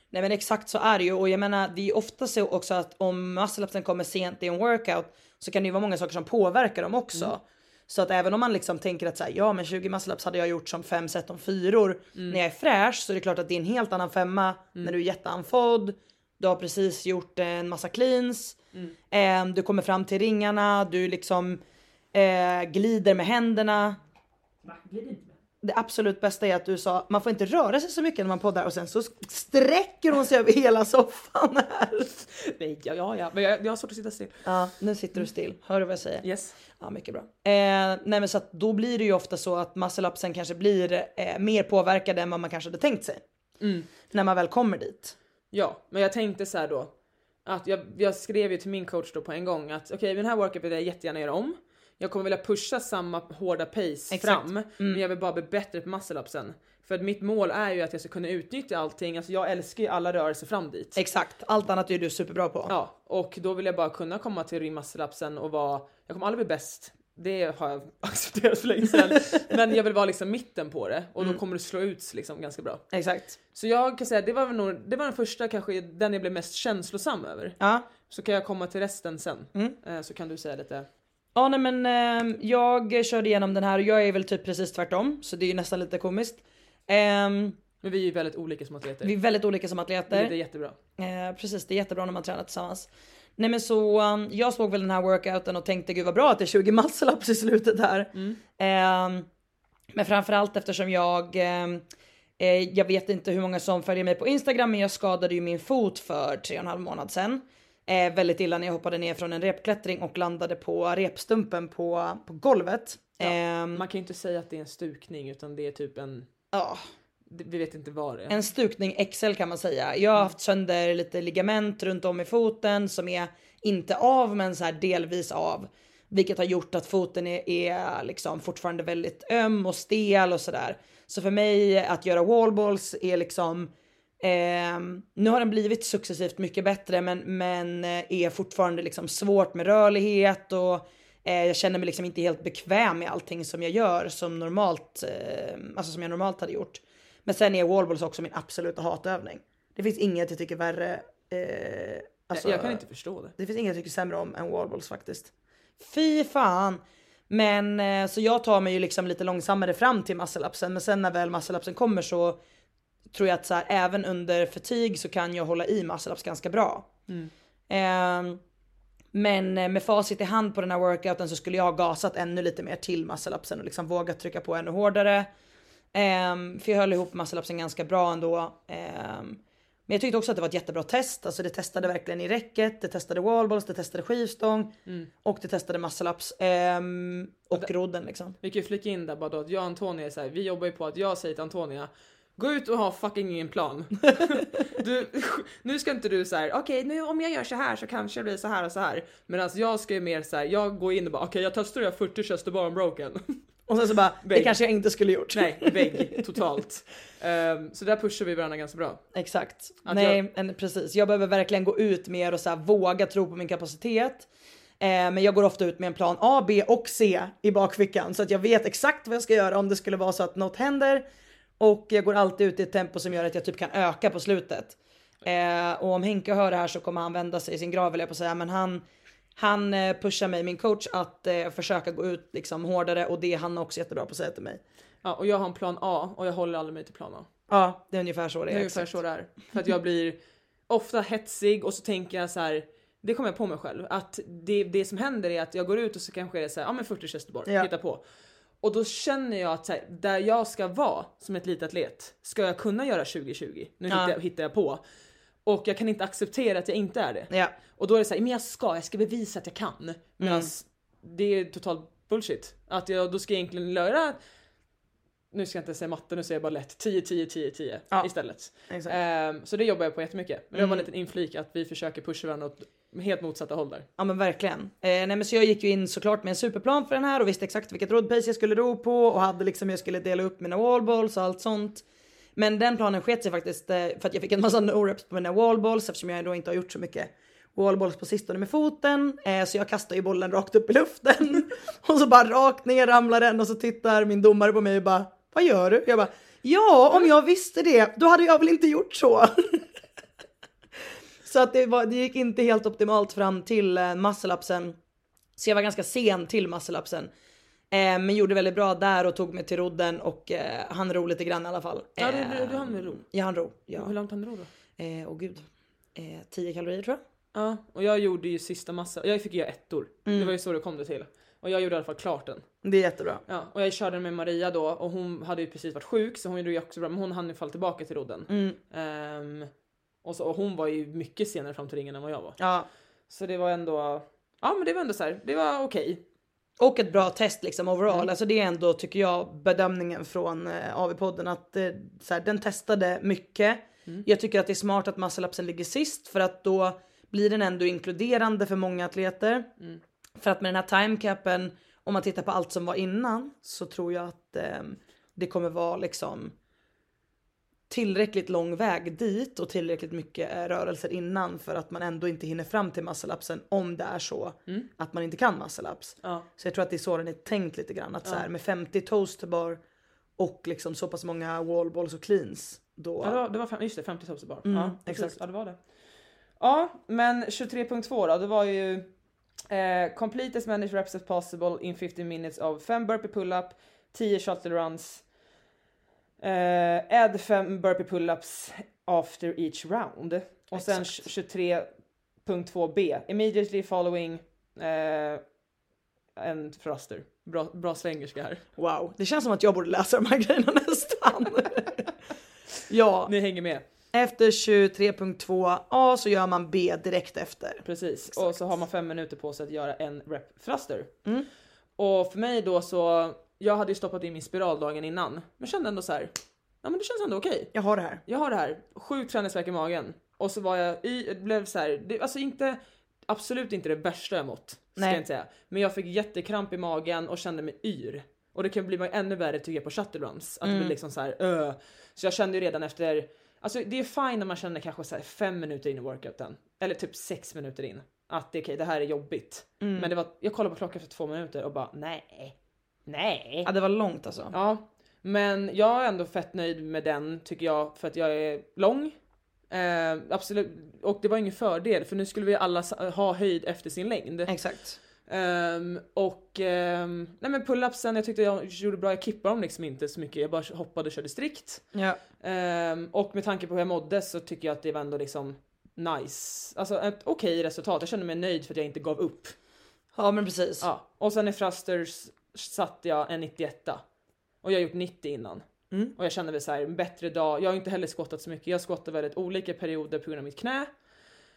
Nej men exakt så är det ju och jag menar det är ofta så också att om muscle-upsen kommer sent i en workout så kan det ju vara många saker som påverkar dem också. Så att även om man liksom tänker att så här, ja men 20 muscle-ups hade jag gjort som fem set om fyror när jag är fräsch så är det klart att det är en helt annan femma när du är jätteanfodd. Du har precis gjort en massa cleans. Eh, du kommer fram till ringarna, du liksom eh, glider med händerna. Det absolut bästa är att du sa man får inte röra sig så mycket när man poddar och sen så sträcker hon sig över hela soffan här. Nej, ja, ja, ja. men jag, jag har svårt att sitta still. Ja, nu sitter du still. Hör du vad jag säger? Yes. Ja, mycket bra. Eh, nej men så att då blir det ju ofta så att muscle-upsen kanske blir eh, mer påverkade än vad man kanske hade tänkt sig. När man väl kommer dit. Ja, men jag tänkte så här då. Att jag, jag skrev ju till min coach då på en gång att okej, den här workouten vill jag jättegärna göra om. Jag kommer vilja pusha samma hårda pace Exakt. fram, men jag vill bara bli bättre på muscle-upsen. För att mitt mål är ju att jag ska kunna utnyttja allting, alltså jag älskar ju alla rörelser fram dit. Exakt, allt annat är du superbra på. Ja, och då vill jag bara kunna komma till rim muscle-upsen och vara, jag kommer aldrig bli bäst. Det har jag accepterat för länge sedan. men jag vill vara liksom mitten på det och då kommer det slå ut liksom ganska bra. Exakt. Så jag kan säga det var nog, det var den första kanske den jag blev mest känslosam över. Ja. Så kan jag komma till resten sen. Eh, så kan du säga lite. Ja nej men eh, jag körde igenom den här och jag är väl typ precis tvärtom så det är ju nästan lite komiskt. Ehm, Men vi är ju väldigt olika som atleter. vi är väldigt olika som Vilket är atleter. jättebra. Eh, precis, det är jättebra när man tränar tillsammans. Nej men så um, jag såg väl den här workouten och tänkte gud vad bra att det är 20 muscle-ups i slutet här. Ehm, men framförallt eftersom jag ehm, Eh, jag vet inte hur många som följer mig på Instagram men jag skadade ju min fot för tre och en halv månad sedan. Eh, väldigt illa när jag hoppade ner från en repklättring och landade på repstumpen på, på golvet. Ehm, Man kan ju inte säga att det är en stukning utan det är typ en, ja, vi vet inte vad det är. en stukning XL kan man säga. Jag har haft sönder lite ligament runt om i foten som är inte av men så här delvis av. Vilket har gjort att foten är, är liksom fortfarande väldigt öm och stel och sådär. Så för mig att göra wallballs är liksom ehm, nu har den blivit successivt mycket bättre men, men eh, är fortfarande liksom svårt med rörlighet och eh, jag känner mig liksom inte helt bekväm med allting som jag gör som normalt, eh, alltså som jag normalt hade gjort. Men sen är wallballs också min absoluta hatövning. Det finns inget jag tycker värre. Eh, alltså, jag kan inte förstå det. det finns inget jag tycker sämre om än wallballs faktiskt. Fy fan! Men eh, så jag tar mig ju liksom lite långsammare fram till muscle-upsen men sen när väl muscle-upsen kommer så tror jag att så här, även under fatig så kan jag hålla i muscle-ups ganska bra. Ehm, men eh, med facit i hand på den här workouten så skulle jag ha gasat ännu lite mer till muscle-upsen och liksom vågat trycka på ännu hårdare. Ehm, för jag höll ihop muscle-upsen ganska bra ändå. Ehm, men jag tyckte också att det var ett jättebra test. Alltså det testade verkligen i räcket, det testade wallballs, det testade skivstång och det testade muscle-ups. ehm, och rodden liksom. Vi kan ju flika in där bara då att jag och Antonia är så här, vi jobbar ju på att jag säger till Antonia Gå ut och ha fucking ingen plan. du, nu ska inte du så här, okej nu om jag gör så här så kanske det blir så här och så här. Men alltså jag ska ju mer så här, jag går in och bara okej jag testar att göra 40 chest to bar broken. Och sen så bara, det Vägg. kanske jag inte skulle gjort. Nej, vägg totalt. Ehm, så där pushar vi varandra ganska bra. Exakt. Att Nej, en, precis. Jag behöver verkligen gå ut mer och så här, våga tro på min kapacitet. Eh, men jag går ofta ut med en plan A, B och C i bakfickan så att jag vet exakt vad jag ska göra om det skulle vara så att något händer. Och jag går alltid ut i ett tempo som gör att jag typ kan öka på slutet. Eh, och om Henke hör det här så kommer han vända sig i sin grav vill jag på säga. Men han, han eh, pushar mig, min coach, att eh, försöka gå ut liksom hårdare och det är han också jättebra på att säga till mig. Ja, och jag har en plan A och jag håller aldrig mig till plan A. Ja, det är ungefär så det Det är. är ungefär så det är. För att jag blir ofta hetsig och så tänker jag så här. Det kommer jag på mig själv att det, det som händer är att jag går ut och så kanske är det så här, ja men 40 chest to bar, Ja. hitta på. Och då känner jag att här, där jag ska vara som ett litet atlet ska jag kunna göra 2020. Nu Ja. hittar, jag, hittar jag på. Och jag kan inte acceptera att jag inte är det. Ja. Och då är det så här, men jag ska, jag ska bevisa att jag kan. Medan Mm. det är total bullshit. Att jag då ska jag egentligen göra, nu ska jag inte säga matte, nu säger jag bara lätt, 10, 10, 10, 10 Ja. istället. Mm. Ehm, så det jobbar jag på jättemycket. Men det var en liten inflik att vi försöker pusha varandra åt helt motsatta håll där. Ja men verkligen. Eh, nej men så jag gick ju in såklart med en superplan för den här och visste exakt vilket roddpace jag skulle ro på och hade liksom jag skulle dela upp mina wallballs och allt sånt. Men den planen sket sig faktiskt eh, för att jag fick en massa no-reps på mina wallballs eftersom jag då inte har gjort så mycket wallballs på sistone med foten. Eh, så jag kastar ju bollen rakt upp i luften och så bara rakt ner ramlar den och så tittar min domare på mig och bara vad gör du? Jag bara ja om jag visste det då hade jag väl inte gjort så. Så att det, var, det gick inte helt optimalt fram till eh, muscle-upsen. Så jag var ganska sen till muscle-upsen. Eh, men gjorde väldigt bra där och tog mig till rodden och eh, han ro lite grann i alla fall. Ja, du, Eh, du, du hann med ro. Ja, han ro. Ja. Hur långt hann du ro då? Eh, och gud. Eh, 10 kalorier tror jag. Ja, och jag gjorde ju sista massa, jag fick göra ettor. Mm. Det var ju så det kom det till. Och jag gjorde i alla fall klart den. Det är jättebra. Ja, och jag körde med Maria då och hon hade ju precis varit sjuk så hon gjorde ju också bra men hon hann ju falla tillbaka till rodden. Mm. Ehm, och, så, och hon var ju mycket senare fram till ringen än vad jag var. Ja. Så det var ändå, ja men det var ändå så här, det var okej. Och ett bra test liksom overall. Alltså det är ändå tycker jag bedömningen från eh, AV-podden att eh, så här, den testade mycket. Jag tycker att det är smart att muscle-upsen ligger sist för att då blir den ändå inkluderande för många atleter. För att med den här timecapen, om man tittar på allt som var innan så tror jag att eh, det kommer vara liksom tillräckligt lång väg dit och tillräckligt mycket eh, rörelser innan för att man ändå inte hinner fram till muscle-upsen om det är så att man inte kan muscle-ups. Ja. Så jag tror att det är så den är tänkt lite grann. Att så här, med 50 toastbar och liksom så pass många wallballs och cleans. Då... Ja, det var, det var fem, just det, 50 tops bar. Mm, ja, precis. exakt. Ja, det var det. Ja, men 23.2 då, det var ju eh, complete as many reps as possible in 15 minutes of 5 burpee pull-up, 10 shuttle runs, eh, add 5 burpee pull-ups after each round. Och sen Exakt. 23.2b, immediately following eh, en thruster. Bra, bra svengelska här. Wow, det känns som att jag borde läsa de här grejerna nästan. Ja, Ni hänger med. efter 23.2 A så gör man B direkt efter. Precis. Och så har man fem minuter på sig att göra en rep thruster. Mm. Och för mig då så, jag hade ju stoppat in min spiral dagen innan. Men kände ändå så här, ja men det känns ändå okej. Jag har det här. Jag har det här, sjuk träningsvärk i magen. Och så var jag i, det blev så här, det, alltså inte, absolut inte det värsta jag mått. Ska Nej. jag inte säga. Men jag fick jättekramp i magen och kände mig yr. Och det kan bli ännu värre tycker jag på shuttle-runs. Att det Mm. blir liksom så här, öh. Så jag kände ju redan efter, alltså det är fine när man känner kanske så här fem minuter in i workouten. Eller typ sex minuter in. Att det är okej, det här är jobbigt. Mm. Men det var, jag kollade på klockan efter två minuter och bara nej. Nej. Ja det var långt alltså. Ja, men jag är ändå fett nöjd med den tycker jag för att jag är lång. Eh, absolut, och det var ingen fördel för nu skulle vi alla ha höjd efter sin längd. Exakt. Ehm, och ehm, nej men pull-upsen, jag tyckte jag gjorde bra, jag kippade dem liksom inte så mycket, jag bara hoppade och körde strikt. Ja. Ehm, och med tanke på hur jag mådde så tycker jag att det var ändå liksom nice. Alltså ett okej resultat, jag kände mig nöjd för att jag inte gav upp. ja men precis. Ja, och sen i thrusters satte jag en 91 och jag har gjort 90 innan. Mm. Och jag kände väl så här, en bättre dag. Jag har inte heller skottat så mycket. Jag skottar väldigt olika perioder på grund av mitt knä.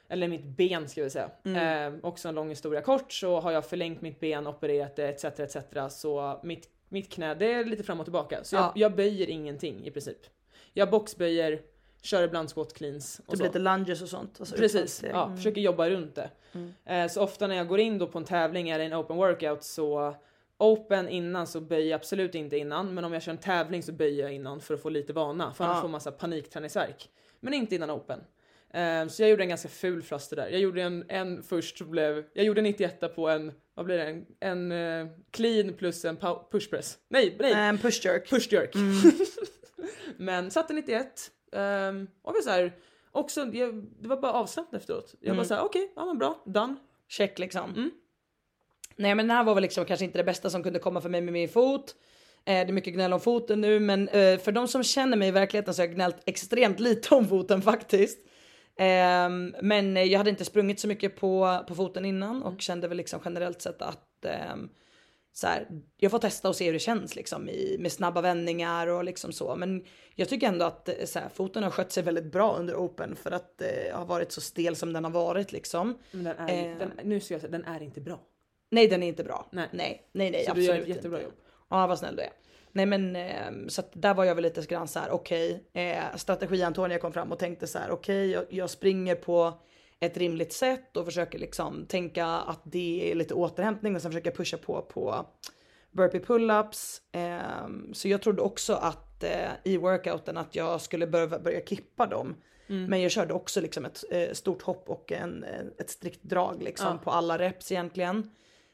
Eller mitt ben ska vi säga. Mm. Eh, också en lång historia kort så har jag förlängt mitt ben, opererat det etc. etc. Så mitt, mitt knä det är lite fram och tillbaka. Så jag, Ja. jag böjer ingenting i princip. Jag boxböjer, kör ibland squat cleans och Typ så. lite lunges och sånt. Alltså Precis, ja, Mm. försöker jobba runt det. Eh, så ofta när jag går in då på en tävling eller en open workout så open innan så böjer jag absolut inte innan men om jag kör en tävling så böjer jag innan för att få lite vana för annars Ja. får man massa panikträningsvärk. Men inte innan open. Eh, så jag gjorde en ganska ful flaster där. Jag gjorde en, en först som blev, jag gjorde 91 på en, vad blir det, en, en eh, clean plus en pushpress. Nej, nej! En push jerk. Push jerk. Men satte 91. Um, och vi så här, också, jag, det var bara avslappnat efteråt. Jag bara såhär, okej, ja men bra, done. Check liksom. Mm. Nej men den här var väl liksom kanske inte det bästa som kunde komma för mig med min fot. Eh, det är mycket gnäll om foten nu men eh, för de som känner mig i verkligheten så har jag gnällt extremt lite om foten faktiskt. Ehm, men eh, jag hade inte sprungit så mycket på, på foten innan och kände väl liksom generellt sett att ehm, så här, jag får testa och se hur det känns liksom i, med snabba vändningar och liksom så. Men jag tycker ändå att eh, så här, foten har skött sig väldigt bra under open för att eh, ha varit så stel som den har varit liksom. Men den är, Eh. den, nu ska jag säga, den är inte bra. Nej den är inte bra. Nej. nej, nej, nej Så du absolut gör ett jättebra inte. jobb. Ja vad snäll du är. Nej men eh, så att där var jag väl lite grann så här okej. eh, strategi Antonia kom fram och tänkte så här okej jag, jag springer på ett rimligt sätt och försöker liksom tänka att det är lite återhämtning och sen försöker jag pusha på på burpee pull-ups. Eh, så jag trodde också att eh, i workouten att jag skulle börja, börja kippa dem. Mm. Men jag körde också liksom ett eh, stort hopp och en, ett strikt drag liksom på alla reps egentligen.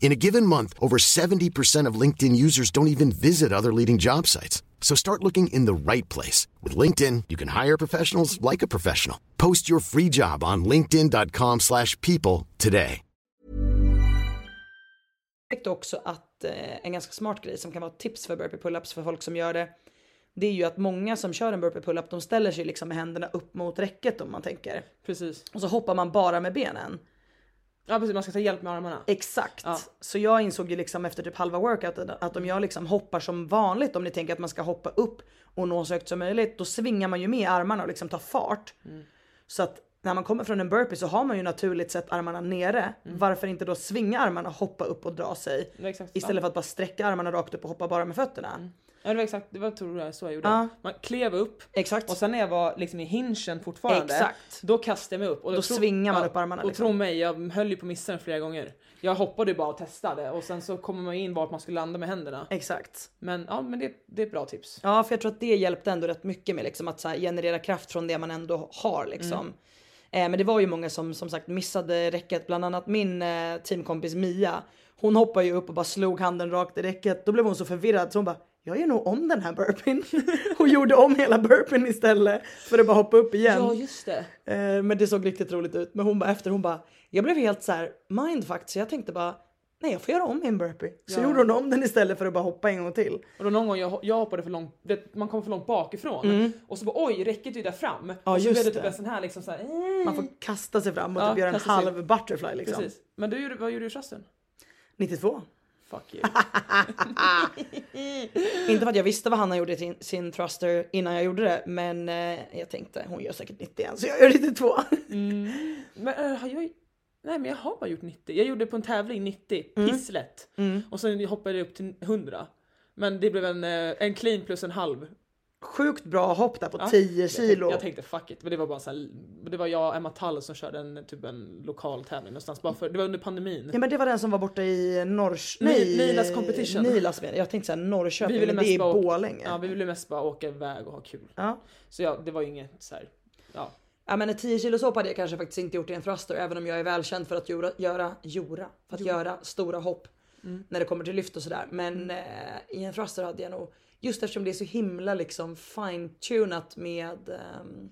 In a given month, over 70% of LinkedIn users don't even visit other leading job sites. So start looking in the right place. With LinkedIn, you can hire professionals like a professional. Post your free job on linkedin.com/people slash people today. också att eh, en ganska smart grej som kan vara tips för burpee pull-ups för folk som gör det. Det är ju att många som kör en burpee pull-up de ställer sig liksom med händerna upp mot räcket om man tänker. Precis. Och så hoppar man bara med benen. Ja precis, man ska ta hjälp med armarna. Exakt. Ja. Så jag insåg ju liksom efter typ halva workouten att om jag liksom hoppar som vanligt, om ni tänker att man ska hoppa upp och nå så högt som möjligt, då svingar man ju med armarna och liksom tar fart. Så att när man kommer från en burpee så har man ju naturligt sett armarna nere. Varför inte då svinga armarna, hoppa upp och dra sig? Istället för att bara sträcka armarna rakt upp och hoppa bara med fötterna. Ja det var exakt, det var tror jag så jag gjorde. Ja. Man klev upp Exakt. och sen när jag var liksom i hinchen fortfarande, Exakt. då kastade jag mig upp. Och Då svingar man upp armarna, Och liksom. tro mig, jag höll ju på den flera gånger. Jag hoppade bara och testade och sen så kommer man in vart man skulle landa med händerna. Exakt. Men ja, men det, det är ett bra tips. Ja, för jag tror att det hjälpte ändå rätt mycket med liksom att här, generera kraft från det man ändå har liksom. Eh, men det var ju många som som sagt missade räcket, bland annat min eh, teamkompis Mia. Hon hoppade ju upp och bara slog handen rakt i räcket. Då blev hon så förvirrad så hon bara jag gör nog om den här burpeen. Hon gjorde om hela burpeen istället för att bara hoppa upp igen. Ja just det. Eh, men det såg riktigt roligt ut. Men hon bara efter hon bara, jag blev helt så här mindfucked så jag tänkte bara, nej jag får göra om min burpee. Så Ja. gjorde hon om den istället för att bara hoppa en gång till. Och då någon gång jag, jag hoppade för långt, det, man kom för långt bakifrån och så bara oj räcket är ju där fram. Mm. Ja, och så blev det typ en sån här liksom så här, eh, Man får kasta sig fram och Ja, typ göra en kasta sig. halv butterfly liksom. Precis. Men du, vad gjorde du i trusten? 92. Fuck you. Inte för att jag visste vad Hanna gjorde i sin, sin thruster innan jag gjorde det, men eh, jag tänkte hon gör säkert 91 så jag gör 92. Men äh, har jag... Nej men jag har bara gjort 90. Jag gjorde på en tävling 90, Mm. pisslätt. Och sen hoppade jag upp till 100. Men det blev en, eh, en clean plus en halv. Sjukt bra hopp där på Ja, 10 jag kilo. tänkte, jag tänkte fuck it. Men det var bara så här, det var jag och Emma Tall som körde en, typ en lokal tävling någonstans. Bara för, det var under pandemin. Ja men det var den som var borta i Norrs... Ni- Nilas competition. Nilas menar jag. Jag tänkte säga Norrköping, Vi ville men det är i Borlänge. Ja vi ville mest bara åka iväg och ha kul. Ja. Så ja, det var ju inget så här. Ja. Ja men 10 kilos hopp hade jag kanske faktiskt inte gjort i en thruster även om jag är välkänd för att göra, göra, göra, för att göra stora hopp när det kommer till lyft och sådär. Men eh, i en thruster hade jag nog, just eftersom det är så himla liksom fine-tunat med ehm,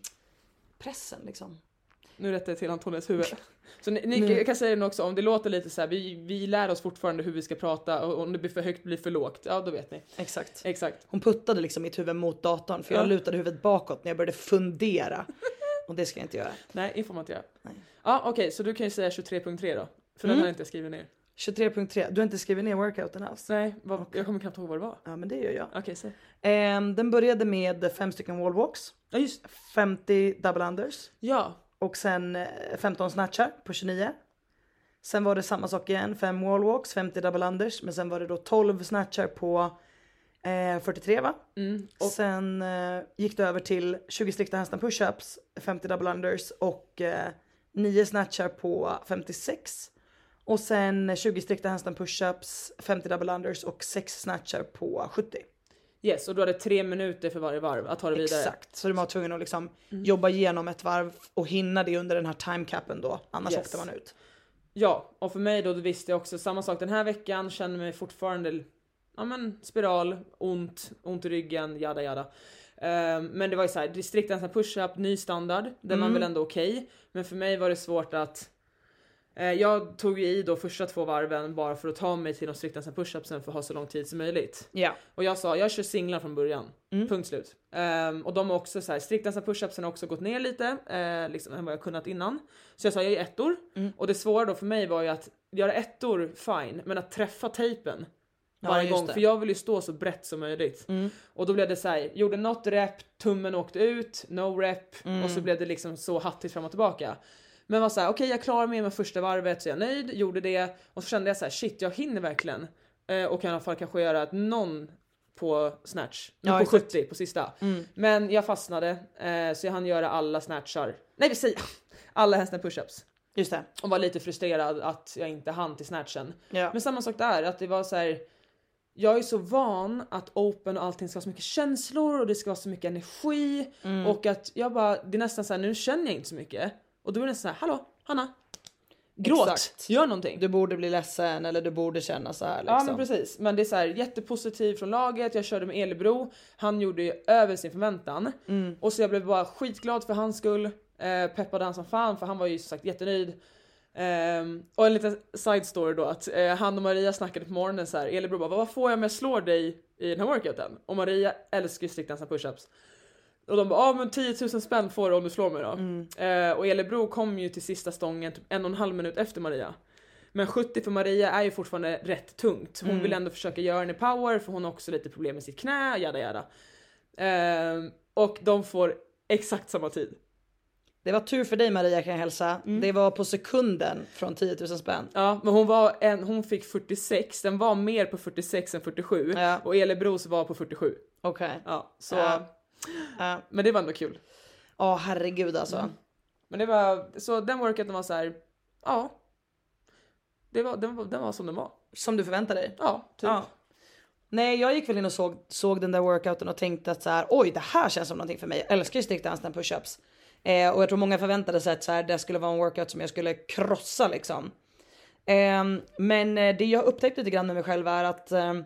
pressen liksom. Nu rättar jag till Antonias huvud. Så ni, ni jag kan säga det också, om det låter lite så här, vi, vi lär oss fortfarande hur vi ska prata och om det blir för högt blir för lågt, ja då vet ni. Exakt. Exakt. Hon puttade liksom mitt huvud mot datorn för jag Ja. lutade huvudet bakåt när jag började fundera. och det ska jag inte göra. Nej, det får man inte göra. Ja okej, så du kan ju säga 23.3 då. För den har jag inte skrivit ner. 23.3, du har inte skrivit ner workouten alls? Nej, vad, jag kommer knappt ihåg vad det var. Ja men det gör jag. Okej, säg. Ehm, den började med fem stycken wallwalks, Ja just 50 double unders. Ja. och sen eh, 15 snatchar på 29. Sen var det samma sak igen, 5 wallwalks, 50 double unders, men sen var det då 12 snatchar på eh, 43 va? Mm. Och sen eh, gick det över till 20 strikta handstand pushups, 50 double unders och eh, 9 snatchar på 56. Och sen 20 strikta handstand pushups, 50 double unders och 6 snatchar på 70. Yes, och du hade tre minuter för varje varv att ta det vidare. Exakt, så du var tvungen att liksom jobba igenom ett varv och hinna det under den här timecapen då, annars Yes. åkte man ut. Ja, och för mig då, då visste jag också samma sak den här veckan, känner mig fortfarande, ja men spiral, ont, ont i ryggen, jada jada. Ehm, men det var ju såhär, distriktens push-up, ny standard, den var väl ändå okej. Men för mig var det svårt att jag tog ju i då första två varven bara för att ta mig till de striktens push-upsen för att ha så lång tid som möjligt. Ja. Och jag sa, jag kör singlar från början. Punkt slut. Ehm, och de har också så här, striktdansa pushupsen har också gått ner lite, eh, liksom än vad jag kunnat innan. Så jag sa, jag gör ettor. Och det svåra då för mig var ju att göra ettor, fine, men att träffa tejpen Ja, varje just gång. det. För jag vill ju stå så brett som möjligt. Och då blev det så här, gjorde något rep, tummen åkte ut, no rep och så blev det liksom så hattigt fram och tillbaka. Men var såhär, okej jag klarar mig med första varvet så jag är nöjd, gjorde det och så kände jag så här, shit jag hinner verkligen. Eh, och kan i alla fall kanske göra någon på snatch, Ja, på exakt. 70 på sista. Men jag fastnade eh, så jag hann göra alla snatchar, nej vi säger alla handstand pushups. Just det. Och var lite frustrerad att jag inte hann till snatchen. Ja. Men samma sak där, att det var så här. Jag är så van att open och allting ska ha så mycket känslor och det ska vara så mycket energi Mm. och att jag bara, det är nästan så här, nu känner jag inte så mycket. Och då är det nästan så här, hallå Hanna, gråt, Exakt. gör någonting. Du borde bli ledsen eller du borde känna så här liksom. Ja men precis, men det är så här jättepositivt från laget, jag körde med Elebro, han gjorde ju över sin förväntan. Mm. Och så jag blev bara skitglad för hans skull, eh, peppade han som fan för han var ju som sagt jättenöjd. Ehm, och en liten side story då att eh, han och Maria snackade på morgonen så här. Elebro bara vad får jag om jag slår dig i den här workouten? Och Maria älskar ju striktdansa push-ups. Och de bara ah, men 10 000 spänn får du om du slår mig då. Eh, och Elebro kom ju till sista stången typ en och en halv minut efter Maria. Men 70 för Maria är ju fortfarande rätt tungt. Hon vill ändå försöka göra den i power för hon har också lite problem med sitt knä, jada jada. Ehm, och de får exakt samma tid. Det var tur för dig Maria kan jag hälsa. Mm. Det var på sekunden från 10 000 spänn. Ja, men hon, var en, hon fick 46, den var mer på 46 än 47 Ja. och Elebros var på 47. Okej. Ja, så, Ja. Ja. men det var ändå kul. Ja herregud alltså. Mm. Men det var, så den workouten var så här, ja. Det var, den, var, den var som den var. Som du förväntade dig. Ja, typ. Ja. Nej jag gick väl in och såg, såg den där workouten och tänkte att så här, oj det här känns som någonting för mig. Jag älskar ju stickdance and pushups. Eh, och jag tror många förväntade sig att så här, det skulle vara en workout som jag skulle krossa liksom. Ehm, men eh, det jag upptäckte lite grann med mig själv är att ehm,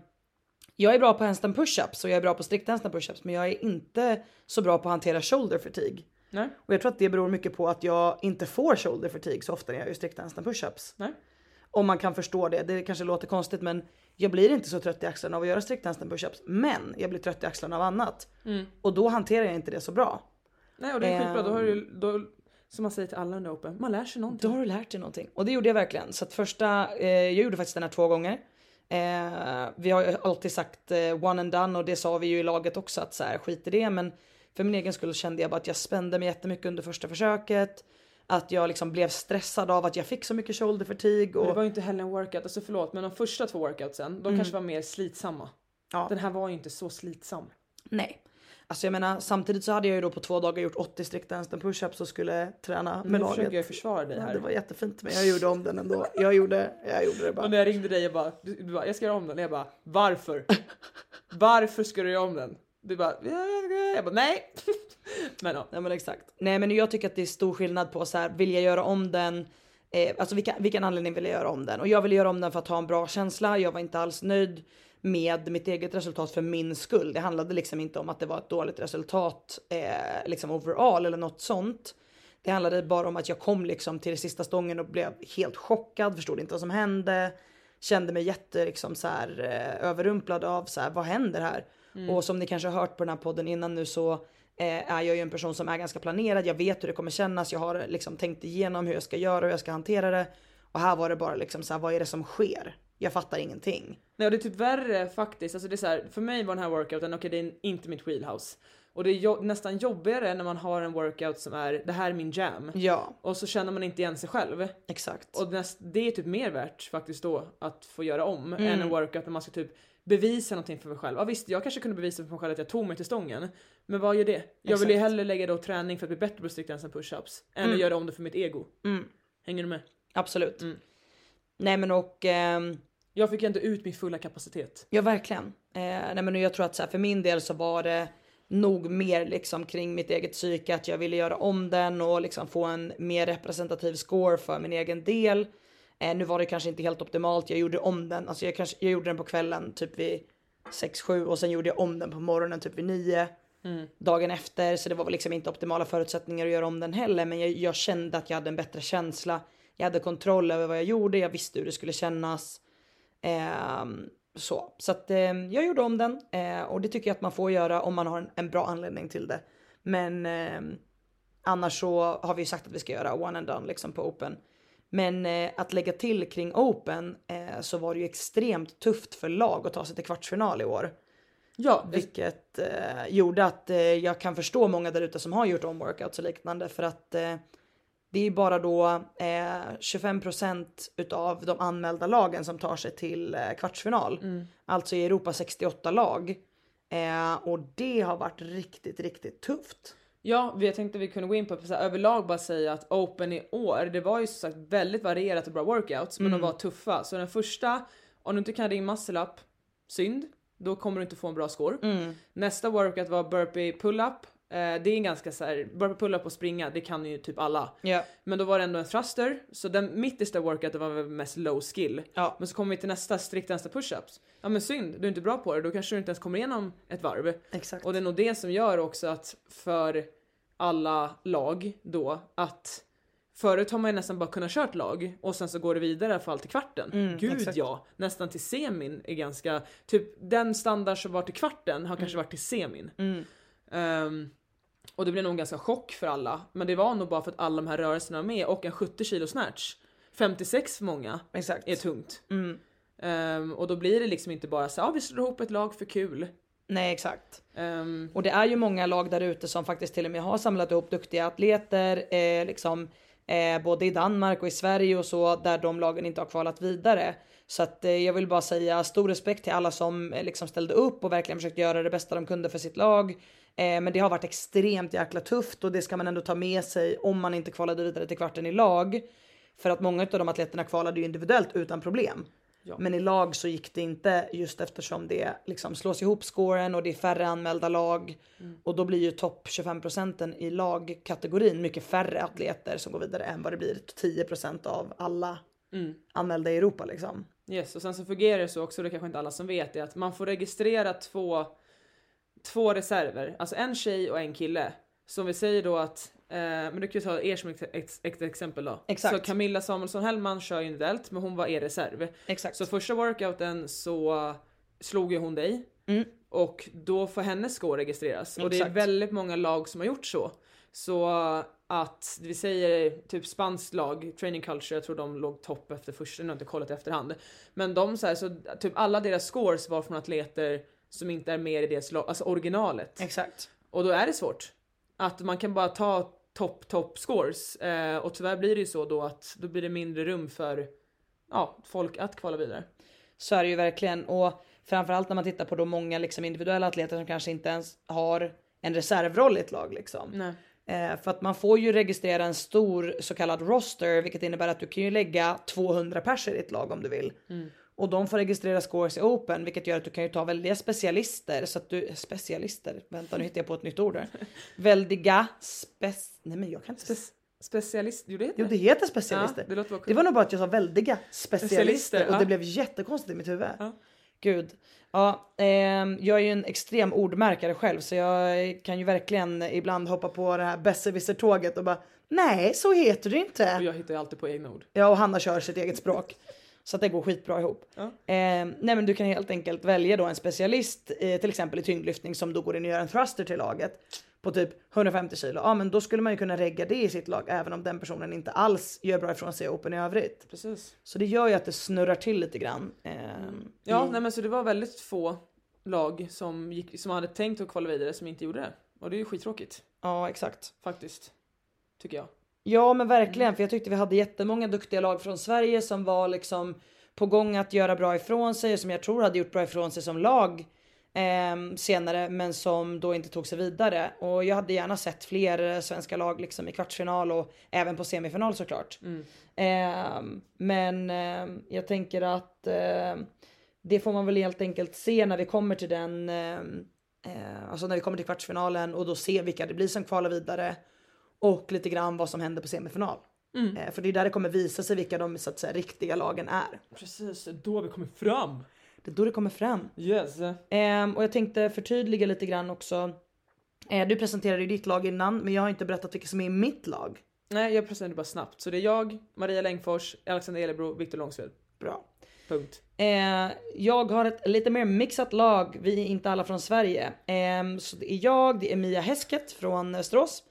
jag är bra på handstand pushups och jag är bra på strikt handstand pushups men jag är inte så bra på att hantera shoulder fatigue. Nej, Och jag tror att det beror mycket på att jag inte får shoulder fatigue så ofta när jag gör strikt handstand pushups. nej. Om man kan förstå det. Det kanske låter konstigt men jag blir inte så trött i axlarna av att göra strikt handstand pushups. Men jag blir trött i axlarna av annat. Och då hanterar jag inte det så bra. Nej och det är skitbra, då har Ehm. du, då, som man säger till alla under open, man lär sig någonting. Då har du lärt dig någonting. Och det gjorde jag verkligen. Så att första, eh, jag gjorde faktiskt den här två gånger. Eh, vi har ju alltid sagt eh, one and done och det sa vi ju i laget också att så här, skit i det. Men för min egen skull kände jag bara att jag spände mig jättemycket under första försöket. Att jag liksom blev stressad av att jag fick så mycket shoulder fatigue. Men det Och, var ju inte heller en workout, alltså förlåt men de första två workoutsen, de kanske var mer slitsamma. Mm. Ja. Den här var ju inte så slitsam. Nej. Alltså jag menar samtidigt så hade jag ju då på två dagar gjort 80 strikt handstand pushups och skulle träna med Nu laget. försöker jag försvara dig Ja, här. det var jättefint men jag gjorde om den ändå. Jag gjorde, jag gjorde det bara. Och när jag ringde dig och bara, du, du bara, jag ska göra om den. Jag bara, varför? varför ska du göra om den? Du bara, "Ja, jag ska-" jag bara, nej. men ja. Nej men exakt. Nej men jag tycker att det är stor skillnad på så här, vill jag göra om den? Eh, alltså vilka, vilken anledning vill jag göra om den? Och jag ville göra om den för att ha en bra känsla. Jag var inte alls nöjd med mitt eget resultat för min skull. Det handlade liksom inte om att det var ett dåligt resultat eh, liksom overall eller något sånt. Det handlade bara om att jag kom liksom till sista stången och blev helt chockad, förstod inte vad som hände. Kände mig jätte liksom så här, eh, överrumplad av så här, vad händer här? Och som ni kanske har hört på den här podden innan nu så eh, är jag ju en person som är ganska planerad. Jag vet hur det kommer kännas. Jag har liksom tänkt igenom hur jag ska göra och hur jag ska hantera det. Och här var det bara liksom så här, vad är det som sker? Jag fattar ingenting. Nej och det är typ värre faktiskt. Alltså det är så här, för mig var den här workouten, okej det är inte mitt wheelhouse. Och det är jo- nästan jobbigare när man har en workout som är, det här är min jam. Ja, Och så känner man inte igen sig själv. exakt. Och näst, det är typ mer värt faktiskt då att få göra om Mm. än en workout när man ska typ bevisa någonting för mig själv. Ja visst, jag kanske kunde bevisa för mig själv att jag tog mig till stången. Men vad gör det? Jag vill ju Exakt. hellre lägga då träning för att bli bättre på strikt än push-ups. Än att göra om det för mitt ego. Mm. Hänger du med? Absolut. Mm. Nej men och ehm, Jag fick ändå ut min fulla kapacitet. Ja verkligen. Eh, nej men jag tror att så här, för min del så var det nog mer liksom kring mitt eget psyke att jag ville göra om den och liksom få en mer representativ score för min egen del. Eh, nu var det kanske inte helt optimalt. Jag gjorde om den, alltså jag, kanske, jag gjorde den på kvällen typ vid 6-7 och sen gjorde jag om den på morgonen typ vid 9 dagen efter. Så det var väl liksom inte optimala förutsättningar att göra om den heller. Men jag, jag kände att jag hade en bättre känsla. Jag hade kontroll över vad jag gjorde. Jag visste hur det skulle kännas. Ehm, så så att eh, jag gjorde om den eh, och det tycker jag att man får göra om man har en, en bra anledning till det. Men ehm, annars så har vi ju sagt att vi ska göra one and done liksom på open. Men eh, att lägga till kring open eh, så var det ju extremt tufft för lag att ta sig till kvartsfinal i år. Ja, det, Vilket eh, gjorde att eh, jag kan förstå många där ute som har gjort om workouts och liknande för att det är bara då eh, 25% utav de anmälda lagen som tar sig till eh, kvartsfinal. Alltså i Europa 68 lag. Eh, och det har varit riktigt, riktigt tufft. ja, vi- jag tänkte vi kunde gå in på här, överlag bara säga att Open i år, det var ju som sagt väldigt varierat och bra workouts, men de var tuffa. Så den första, om du inte kan din muscle up, synd. Då kommer du inte få en bra score. Nästa workout var burpee pull-up. Eh, det är en ganska så här, burpee pull-up och springa, det kan ju typ alla. Ja. Men då var det ändå en thruster, så den mittista workouten var väl mest low skill. Ja. Men så kommer vi till nästa strikt nästa push-ups. Ja men synd, du är inte bra på det, då kanske du inte ens kommer igenom ett varv. Exakt. Och det är nog det som gör också att för alla lag då att Förut har man ju nästan bara kunnat kört lag och sen så går det vidare i alla fall till kvarten. Gud Mm, exakt. ja, nästan till semin är ganska, typ den standard som var till kvarten har kanske varit till semin. Mm. Ehm, och det blev nog en ganska chock för alla, men det var nog bara för att alla de här rörelserna var med och en 70 kilo snatch. 56 för många Exakt. är tungt. Mm. Ehm, och då blir det liksom inte bara så ja vi slår ihop ett lag för kul. Nej exakt. Ehm, Och det är ju många lag där ute som faktiskt till och med har samlat ihop duktiga atleter, eh, liksom, eh, både i Danmark och i Sverige och så, där de lagen inte har kvalat vidare. Så att eh, jag vill bara säga stor respekt till alla som eh, liksom ställde upp och verkligen försökte göra det bästa de kunde för sitt lag. Eh, men det har varit extremt jäkla tufft och det ska man ändå ta med sig om man inte kvalade vidare till kvarten i lag. För att många av de atleterna kvalade ju individuellt utan problem. Men i lag så gick det inte just eftersom det liksom slås ihop scoren och det är färre anmälda lag. Och då blir ju topp 25 procenten i lagkategorin mycket färre atleter som går vidare än vad det blir 10 procent av alla anmälda i Europa liksom. Yes, och sen så fungerar det så också, det kanske inte alla som vet, är att man får registrera två, två reserver, alltså en tjej och en kille. Som vi säger då att, eh, men du kan ju ta er som ett, ett, ett exempel då. Exakt. Så Camilla Samuelsson Hellman kör individuellt, men hon var er reserv. Exakt. Så första workouten så slog ju hon dig. Och då får hennes score registreras. Och det är Exakt. väldigt många lag som har gjort så. Så att vi säger typ spanskt lag, Training Culture, jag tror de låg topp efter första, nu har jag inte kollat i efterhand. Men de så här, så typ alla deras scores var från atleter som inte är med i deras lag, alltså originalet. Exakt. Och då är det svårt. Att man kan bara ta topp, topp scores. Eh, och tyvärr blir det ju så då att då blir det mindre rum för ja, folk att kvala vidare. Så är det ju verkligen. Och framförallt när man tittar på då många liksom individuella atleter som kanske inte ens har en reservroll i ett lag liksom. Nej. Eh, för att man får ju registrera en stor så kallad roster, vilket innebär att du kan ju lägga 200 personer i ett lag om du vill. Och de får registrera scores i open, vilket gör att du kan ju ta väldiga specialister. Så att du, specialister? Vänta nu hittar jag på ett nytt ord där. Väldiga spec... Nej men jag kan inte... Spe- specialist, jo det heter Jo det heter specialister. Ja, det det var nog bara att jag sa väldiga specialister, Specialister, och ja. det blev jättekonstigt i mitt huvud. Ja. Gud. Ja, ehm, jag är ju en extrem ordmärkare själv så jag kan ju verkligen ibland hoppa på det här besserwisser-tåget och bara nej så heter det inte. Och jag hittar ju alltid på egna ord. Ja och Hanna kör sitt eget språk. Så att det går skitbra ihop. Ehm, nej men du kan helt enkelt välja då en specialist eh, till exempel i tyngdlyftning som då går in och gör en thruster till laget på typ 150 kilo. Ja men då skulle man ju kunna regga det i sitt lag även om den personen inte alls gör bra ifrån sig i open i övrigt. Precis. Så det gör ju att det snurrar till lite grann. Ehm, Ja, i- nej men så det var väldigt få lag som, gick, som hade tänkt att kvala vidare som inte gjorde det. Och det är ju skittråkigt ja exakt. faktiskt. Tycker jag. Ja men verkligen för jag tyckte vi hade jättemånga duktiga lag från Sverige som var liksom på gång att göra bra ifrån sig och som jag tror hade gjort bra ifrån sig som lag ehm, senare men som då inte tog sig vidare. Och jag hade gärna sett fler eh, svenska lag liksom i kvartsfinal och även på semifinal såklart. Ehm, men ehm, jag tänker att ehm, det får man väl helt enkelt se när vi kommer till den ehm, eh, alltså när vi kommer till kvartsfinalen och då se vilka det blir som kvalar vidare och lite grann vad som händer på semifinal. Eh, för det är där det kommer visa sig vilka de så att säga, riktiga lagen är. Precis, då vi kommer fram. Det är då det kommer fram. Yes. Ehm, och jag tänkte förtydliga lite grann också. Eh, du presenterade ju ditt lag innan men jag har inte berättat vilka som är i mitt lag. Nej, jag presenterar bara snabbt. Så det är jag, Maria Längfors, Alexander Elebro, Viktor Långsved. Bra. Punkt. Eh, jag har ett lite mer mixat lag. Vi är inte alla från Sverige. Ehm, så det är jag, det är Mia Hesket från Österås.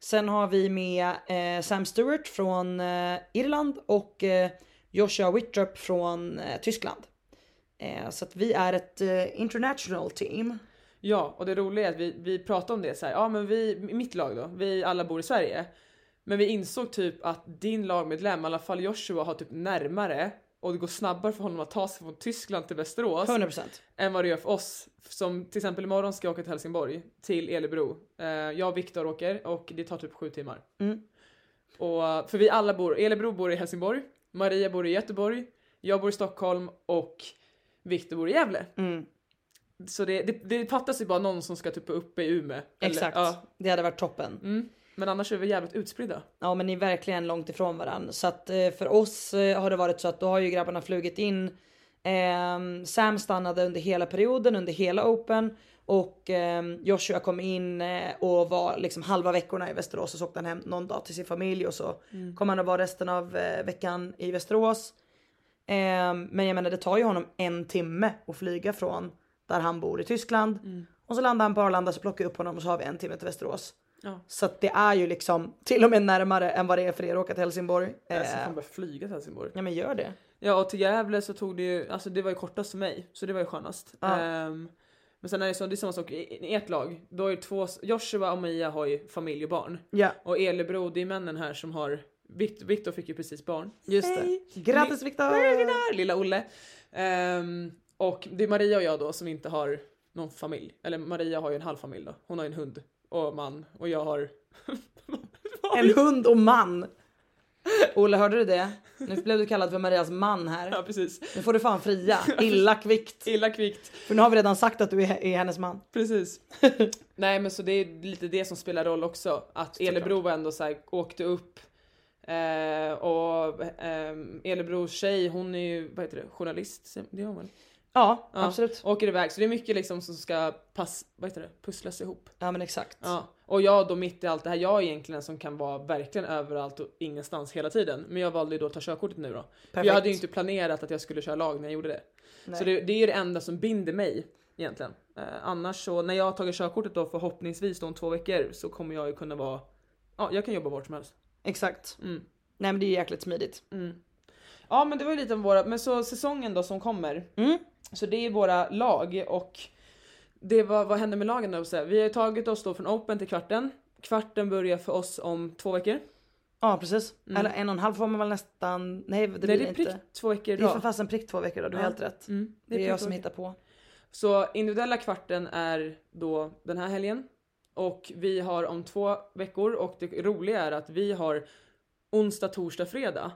Sen har vi med eh, Sam Stewart från eh, Irland och eh, Joshua Wittrup från eh, Tyskland. Eh, så att vi är ett eh, international team. Ja, och det roliga är att vi, vi pratade om det så här. ja men vi, mitt lag då, vi alla bor i Sverige. Men vi insåg typ att din lagmedlem, i alla fall Joshua, har typ närmare och det går snabbare för honom att ta sig från Tyskland till Västerås 100%. än vad det gör för oss. Som till exempel imorgon ska jag åka till Helsingborg, till Elebro. Eh, jag och Viktor åker och det tar typ sju timmar. Och, för vi alla bor, Elebro bor i Helsingborg, Maria bor i Göteborg, jag bor i Stockholm och Viktor bor i Gävle. Så det, det, det fattas ju bara någon som ska typ uppe i Umeå. Eller- Exakt. ja, Det hade varit toppen. mm. Men annars är vi jävligt utspridda. Ja men ni är verkligen långt ifrån varandra. Så att eh, för oss eh, har det varit så att då har ju grabbarna flugit in. Ehm, Sam stannade under hela perioden, under hela open. Och ehm, Joshua kom in eh, och var liksom halva veckorna i Västerås och så åkte han hem någon dag till sin familj och så kom han att vara resten av veckan i Västerås. Ehm, men jag menar det tar ju honom en timme att flyga från där han bor i Tyskland. Och så landar han på Arlanda så plockar jag upp honom och så har vi en timme till Västerås. Ja. Så det är ju liksom till och med närmare än vad det är för er att åka till Helsingborg. Jag ska Eh, fan börja flyga till Helsingborg. ja men gör det. Ja och till Gävle så tog det ju, alltså det var ju kortast för mig. Så det var ju skönast. Ja. Ehm, Men sen är det, så, det är samma sak i, ert lag. Då är det två, Joshua och Mia har ju familj och barn. Ja, Och Elebro, det är männen här som har, Victor fick ju precis barn. just Hej. det. Grattis Viktor! lilla Olle. Ehm, och det är Maria och jag då som inte har någon familj. Eller Maria har ju en halv familj då. Hon har ju en hund och man och jag har... En hund och man. Olle, hörde du det? Nu blev du kallad för Marias man Ja här. precis. Nu får du fan fria. Illa kvickt. Illa kvickt. För nu har vi redan sagt att du är, hennes man. Precis. Nej men så det är lite det som spelar roll också. Att Elebro ändå så här, åkte upp eh, och eh, Elebrors tjej hon är ju, vad heter det, journalist? Det är hon väl? Ja, Ja, absolut. Åker iväg så det är mycket liksom som ska pass, vad heter det, pusslas ihop. Ja men exakt. Ja. Och jag då mitt i allt det här, jag är egentligen en som kan vara verkligen överallt och ingenstans hela tiden. Men jag valde ju då att ta körkortet nu då. För Perfekt. jag hade ju inte planerat att jag skulle köra lag när jag gjorde det. Så det, det är ju det enda som binder mig egentligen. Eh, annars så, när jag har tagit körkortet då förhoppningsvis då om två veckor så kommer jag ju kunna vara, ja jag kan jobba vart som helst. Exakt. Mm. Nej men det är jäkligt smidigt. Ja men det var ju lite om våra, men så säsongen då som kommer. Mm. Så det är våra lag och det var, vad händer med lagen då? Så Vi har tagit oss då från Open till kvarten. Kvarten börjar för oss om två veckor. Ja precis. Eller en och en halv får man väl nästan. Nej det blir det det är prick inte. två veckor Det är för idag. fasen prick två veckor då, du har Ja. helt rätt. Mm, Det är prick jag två som hittar på. Så individuella kvarten är då den här helgen. Och vi har om två veckor och det roliga är att vi har onsdag, torsdag, fredag.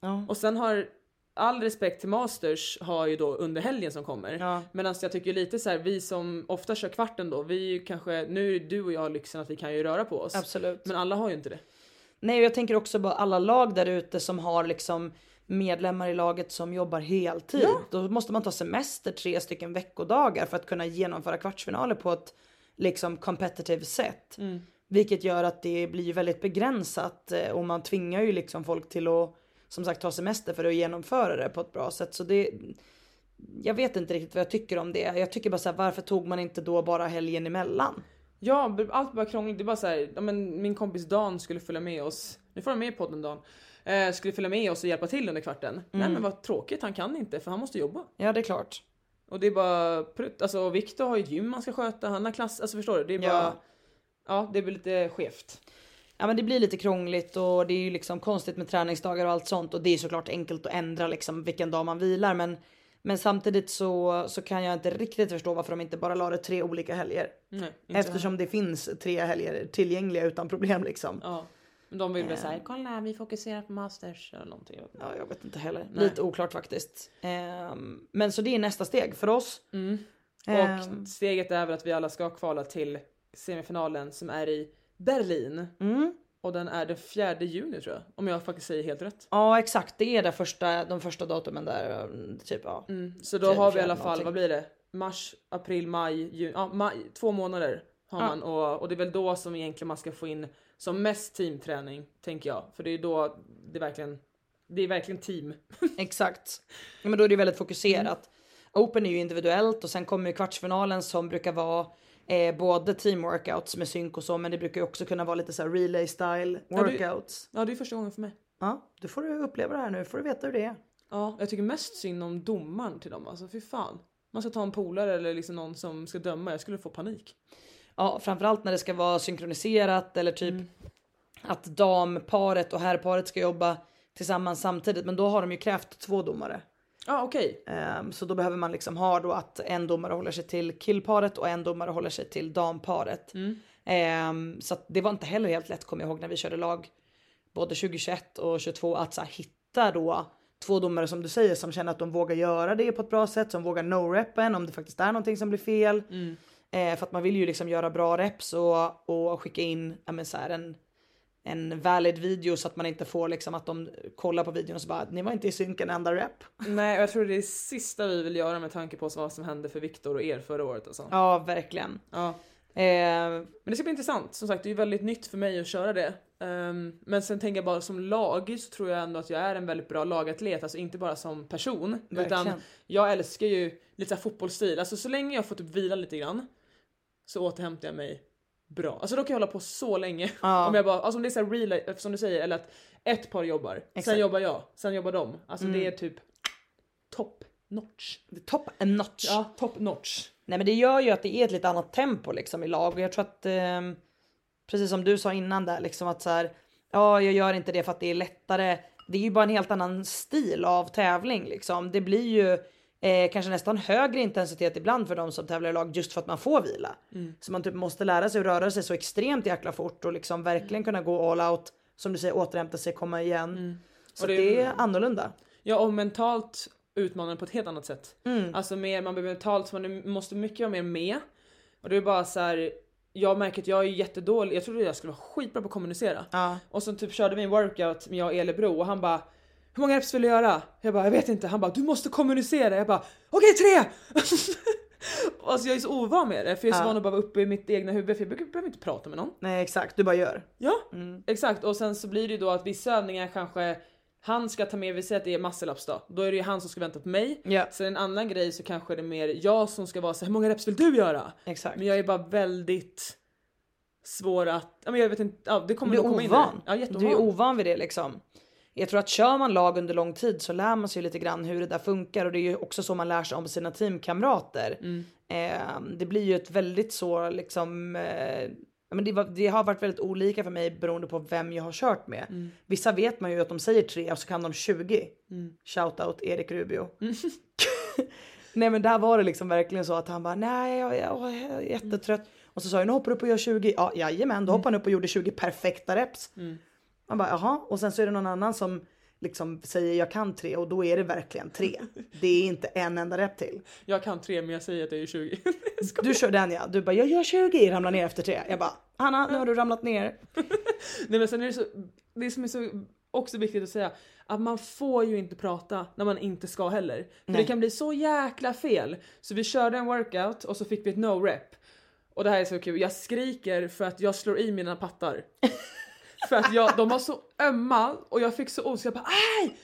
Ja. Och sen har all respekt till Masters har ju då under helgen som kommer. Ja. Medan jag tycker lite så här, vi som ofta kör kvarten då, vi är ju kanske, nu är du och jag lyxen att vi kan ju röra på oss. Absolut. Men alla har ju inte det. Nej och jag tänker också på alla lag där ute som har liksom medlemmar i laget som jobbar heltid. Då måste man ta semester tre stycken veckodagar för att kunna genomföra kvartsfinaler på ett liksom competitive sätt. Vilket gör att det blir väldigt begränsat eh, och man tvingar ju liksom folk till att som sagt ta semester för att genomföra det på ett bra sätt. Så det jag vet inte riktigt vad jag tycker om det. Jag tycker bara så här, varför tog man inte då bara helgen emellan? Ja, allt bara krångligt. Det bara så här, ja, men min kompis Dan skulle följa med oss. Nu får han med i podden Dan. Eh, skulle följa med oss och hjälpa till under kvarten. Nej men vad tråkigt, han kan inte för han måste jobba. Ja det är klart. Och det är bara prutt. Alltså Viktor har ju gym han ska sköta, han har klass, alltså förstår du? Det är bara... Ja. Ja, det blir lite skevt. Ja men det blir lite krångligt och det är ju liksom konstigt med träningsdagar och allt sånt och det är såklart enkelt att ändra liksom vilken dag man vilar men men samtidigt så, så kan jag inte riktigt förstå varför de inte bara la det tre olika helger. Nej, Eftersom det finns tre helger tillgängliga utan problem liksom. Ja. Men de vill väl säga kolla vi fokuserar på masters eller någonting. Ja, jag vet inte heller. Nej. Lite oklart faktiskt. Ehm, men så det är nästa steg för oss. Ehm, Och steget är väl att vi alla ska kvala till semifinalen som är i Berlin. mm. Och den är den 4 juni tror jag. Om jag faktiskt säger helt rätt. Ja exakt, det är det första, de första datumen där. Typ ja. Så då Tredje, har vi i alla fall, någonting. vad blir det? Mars, april, maj, juni. Ja, maj, två månader har Ja. man. Och, och det är väl då som egentligen man ska få in som mest teamträning, tänker jag. För det är då det är verkligen, det är verkligen team. Exakt. Ja, men då är det väldigt fokuserat. Open är ju individuellt och sen kommer ju kvartsfinalen som brukar vara eh, både team workouts med synk och så men det brukar ju också kunna vara lite så här relay style workouts. Ja, det är första gången för mig. Ja, du får du uppleva det här nu, får du veta hur det är. Ja, jag tycker mest synd om domaren till dem. Alltså fy fan. Man ska ta en polare eller liksom någon som ska döma. Jag skulle få panik. Ja, framförallt när det ska vara synkroniserat eller typ att damparet och herrparet ska jobba tillsammans samtidigt. Men då har de ju krävt två domare. Ja, okej. Ehm, så då behöver man liksom ha då att en domare håller sig till killparet och en domare håller sig till damparet. Ehm, så att det var inte heller helt lätt kommer jag ihåg när vi körde lag både 2021 och 2022 att så här, hitta då två domare som du säger som känner att de vågar göra det på ett bra sätt, som vågar no-reppen om det faktiskt är någonting som blir fel. Eh, för att man vill ju liksom göra bra reps och, och skicka in ja, men så här, en, en valid video så att man inte får liksom att de kollar på videon och så bara ni var inte i synk en enda rep. Nej, jag tror det är det sista vi vill göra med tanke på vad som hände för Viktor och er förra året. Alltså. Ja verkligen. Ja. Eh, Men det ska bli intressant. Som sagt, det är ju väldigt nytt för mig att köra det. Ehm, men sen tänker jag bara som lag så tror jag ändå att jag är en väldigt bra lagatlet. Alltså inte bara som person. Utan Verkligen. jag älskar ju lite så fotbollsstil. Alltså så länge jag får typ vila lite grann så återhämtar jag mig bra. Alltså då kan jag hålla på så länge. Ja. Om jag bara, alltså om det är så här relay, som du säger, eller att ett par jobbar, sen Exakt. Mm. jobbar jag, sen jobbar de. Alltså det är typ top notch. top notch. Ja, top notch. Nej men det gör ju att det är ett lite annat tempo liksom i lag och jag tror att eh, precis som du sa innan där liksom att så här, ja jag gör inte det för att det är lättare. Det är ju bara en helt annan stil av tävling liksom. Det blir ju eh, kanske nästan högre intensitet ibland för de som tävlar i lag just för att man får vila. Så man typ måste lära sig att röra sig så extremt jäkla fort och liksom verkligen kunna gå all out som du säger återhämta sig, komma igen. Så Och det- det är annorlunda. Ja och mentalt utmanande på ett helt annat sätt. Mm. Alltså mer, man behöver mentalt, så man måste mycket vara mer med. Och det är bara så här. jag märker att jag är jättedålig, jag trodde jag skulle vara skitbra på att kommunicera. Ja. Och så typ körde vi en workout med jag och Elebro och han bara hur många reps vill du göra? Jag bara jag vet inte. Han bara du måste kommunicera. Jag bara okej tre! alltså jag är så ovan med det för jag är så Ja. van att bara vara uppe i mitt egna huvud för jag behöver inte prata med någon. Nej exakt, du bara gör. Ja, exakt. Och sen så blir det ju då att vissa övningar kanske han ska ta med, vi säger att det är muscle-ups då. Då är det ju han som ska vänta på mig. Ja. Sen en annan grej så kanske det är mer jag som ska vara så här, hur många reps vill du göra? Exakt. Men jag är bara väldigt svår att, ja men jag vet inte, ja det kommer Du är nog komma in i det. ovan. Ja du är ovan vid det liksom. Jag tror att kör man lag under lång tid så lär man sig lite grann hur det där funkar och det är ju också så man lär sig om sina teamkamrater. Mm. Eh, det blir ju ett väldigt så liksom eh, men det, var, det har varit väldigt olika för mig beroende på vem jag har kört med. Mm. Vissa vet man ju att de säger tre och så kan de 20. Shout out Erik Rubio. nej men där var det liksom verkligen så att han bara nej jag, jag, jag är jättetrött. Och så sa jag nu hoppar du upp och gör 20. Ja jajamän då hoppade han upp och gjorde 20 perfekta reps. Man bara jaha och sen så är det någon annan som liksom säger jag kan tre och då är det verkligen tre. Det är inte en enda rep till. Jag kan tre men jag säger att jag är 20. Jag skojar. Du kör den ja. Du bara jag gör 20 ramlar ner efter tre. Jag bara Hanna nu har du ramlat ner. Nej men sen är det så, det som är så också viktigt att säga att man får ju inte prata när man inte ska heller. För det kan bli så jäkla fel. Så vi körde en workout och så fick vi ett no rep. Och det här är så kul, jag skriker för att jag slår i mina pattar. För att jag, de var så ömma och jag fick så ont så jag bara aj!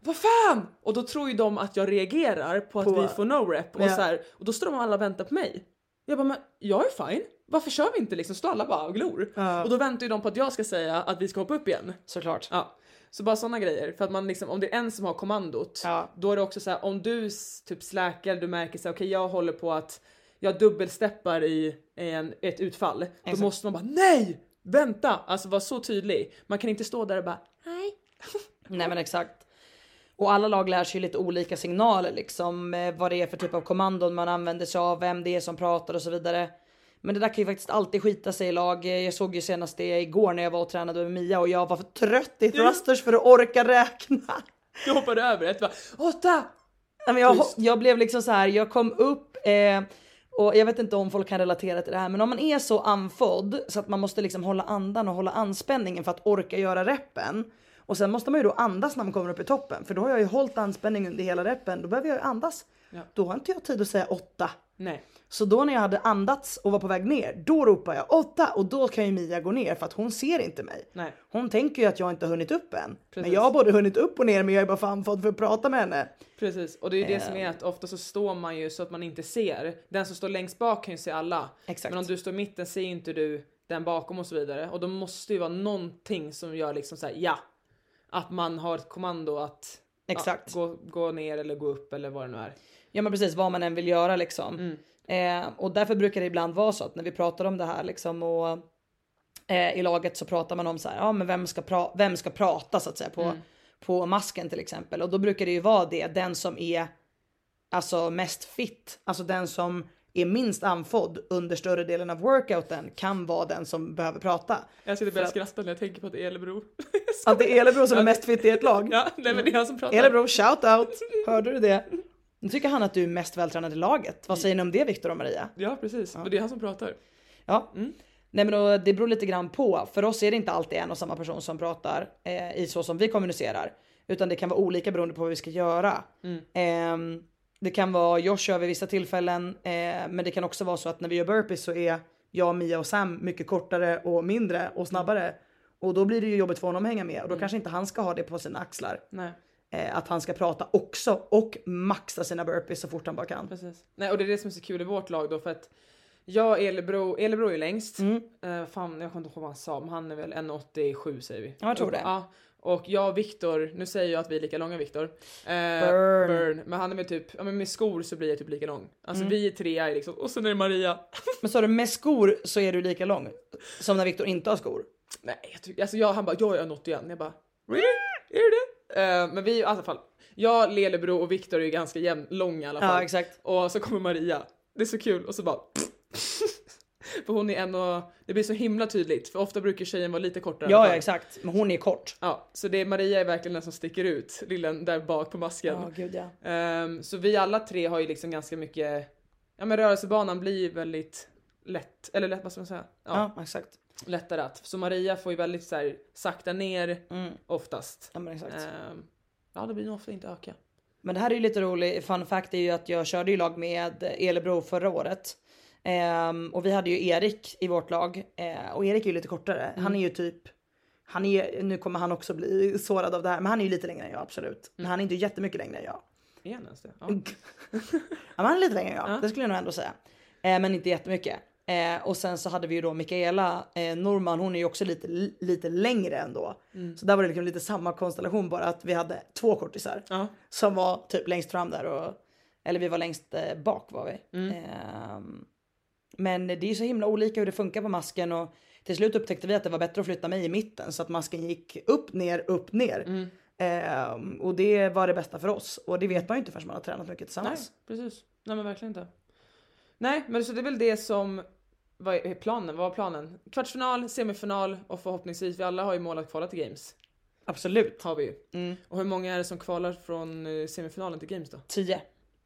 Vad fan! Och då tror ju de att jag reagerar på att På- vi får no rep och, Ja. så här, och då står de alla och väntar på mig. Jag bara men jag är fine. Varför kör vi inte liksom? Står alla bara och glor? Ja. Och då väntar ju de på att jag ska säga att vi ska hoppa upp igen. Såklart. Ja. Så bara såna grejer. För att man liksom, om det är en som har kommandot, Ja. då är det också så här om du typ släkar, du märker så okej jag håller på att jag dubbelsteppar i en, ett utfall. Då Exakt. måste man bara nej! Vänta! Alltså vara så tydlig. Man kan inte stå där och bara nej. Nej men exakt. Och alla lag lär sig lite olika signaler liksom. eh, Vad det är för typ av kommandon man använder sig av, vem det är som pratar och så vidare. Men det där kan ju faktiskt alltid skita sig i lag. Eh, Jag såg ju senast det igår när jag var och tränade med Mia och jag var för trött i thrusters för att orka räkna. Jag hoppade över ett bara åtta! Nej, men jag, jag blev liksom så här, jag kom upp eh, och jag vet inte om folk kan relatera till det här, men om man är så andfådd så att man måste liksom hålla andan och hålla anspänningen för att orka göra reppen. Och sen måste man ju då andas när man kommer upp i toppen, för då har jag ju hållit anspänning under hela reppen. Då behöver jag ju andas. Ja. Då har inte jag tid att säga åtta. Nej. Så då när jag hade andats och var på väg ner, då ropar jag åtta och då kan ju Mia gå ner för att hon ser inte mig. Nej. Hon tänker ju att jag inte har hunnit upp än. Men Precis. jag har både hunnit upp och ner men jag är bara fan fått för att prata med henne. Precis, och det är ju det som är att ofta så står man ju så att man inte ser. Den som står längst bak kan ju se alla. Exakt. Men om du står i mitten ser ju inte du den bakom och så vidare. Och då måste ju vara någonting som gör liksom såhär ja. Att man har ett kommando att Exakt. Ja, gå, gå ner eller gå upp eller vad det nu är. Ja men precis vad man än vill göra liksom. Eh, och därför brukar det ibland vara så att när vi pratar om det här liksom och eh, i laget så pratar man om så här, ja men vem ska, pra- vem ska prata så att säga på, på masken till exempel. Och då brukar det ju vara det, den som är alltså mest fit, alltså den som är minst andfådd under större delen av workouten kan vara den som behöver prata. Jag sitter och börjar skratta när jag tänker på att det är Elebro. Att det är Elebro som är mest fit i ett lag. ja, nej men det är han som pratar. Elebro, shout out! Hörde du det? Nu tycker han att du är mest vältränad i laget. Vad säger ni om det Viktor och Maria? Ja precis, och det är han som pratar. Ja. Nej men då, det beror lite grann på. För oss är det inte alltid en och samma person som pratar eh, i så som vi kommunicerar. Utan det kan vara olika beroende på vad vi ska göra. Ehm, det kan vara Josh vid vissa tillfällen. Eh, men det kan också vara så att när vi gör burpees så är jag, Mia och Sam mycket kortare och mindre och snabbare. Och då blir det ju jobbigt för honom att hänga med. Och då kanske inte han ska ha det på sina axlar. Nej. Eh, att han ska prata också och maxa sina burpees så fort han bara kan. Precis. Nej och det är det som är så kul i vårt lag då för att jag och Elebro, Elebro är längst. Mm. Eh, fan jag kommer inte ihåg vad han sa men han är väl 1,87 säger vi. Ja, jag tror det. Ja. Och jag och Viktor, nu säger jag att vi är lika långa Viktor. Eh, Burn. burn. Men han är väl typ, ja men med skor så blir jag typ lika lång. Alltså Mm. vi är trea liksom, och sen är det Maria. Men sa du med skor så är du lika lång som när Viktor inte har skor? Nej, jag tycker, alltså jag, han bara jag är något igen. Jag bara really? Är du det? Eh, men vi i alla fall, jag, Lelebro och Viktor är ju ganska jämn, långa i alla fall. Ja exakt. Och så kommer Maria. Det är så kul och så bara För hon är en och det blir så himla tydligt för ofta brukar tjejen vara lite kortare. Ja, ja exakt. Men hon är kort. Ja, så det är Maria är verkligen den som sticker ut, lillen där bak på masken. Ja gud ja. Ehm, så vi alla tre har ju liksom ganska mycket, ja men rörelsebanan blir ju väldigt lätt, eller lätt vad ska man säga? Ja, Ja, exakt. Lättare att. Så Maria får ju väldigt så här, sakta ner Mm. oftast. Ja men exakt. Ehm, ja det blir nog ofta inte öka. Men det här är ju lite roligt. Fun fact är ju att jag körde ju lag med Elebro förra året. Ehm, och vi hade ju Erik i vårt lag. Eh, och Erik är ju lite kortare. Han är ju typ, han är, nu kommer han också bli sårad av det här, men han är ju lite längre än jag absolut. Men han är inte jättemycket längre än jag. Är han ens det? Ja. Ja, men han är lite längre än jag, Ja. det skulle jag nog ändå säga. Eh, men inte jättemycket. Eh, och sen så hade vi ju då Mikaela eh, Norman, hon är ju också lite, lite längre ändå. Så där var det liksom lite samma konstellation bara att vi hade två kortisar. Ja. Som var typ längst fram där och, eller vi var längst eh, bak var vi. Ehm, men det är ju så himla olika hur det funkar på masken och till slut upptäckte vi att det var bättre att flytta mig i mitten så att masken gick upp, ner, upp, ner. Ehm, och det var det bästa för oss och det vet man ju inte förrän man har tränat mycket Nej, tillsammans. precis. Nej men verkligen inte. Nej, men så det är väl det som vad är planen? Vad var planen? Kvartsfinal, semifinal och förhoppningsvis, vi alla har ju mål att kvala till Games. Absolut. Har vi ju. Mm. Och hur många är det som kvalar från eh, semifinalen till Games då? 10.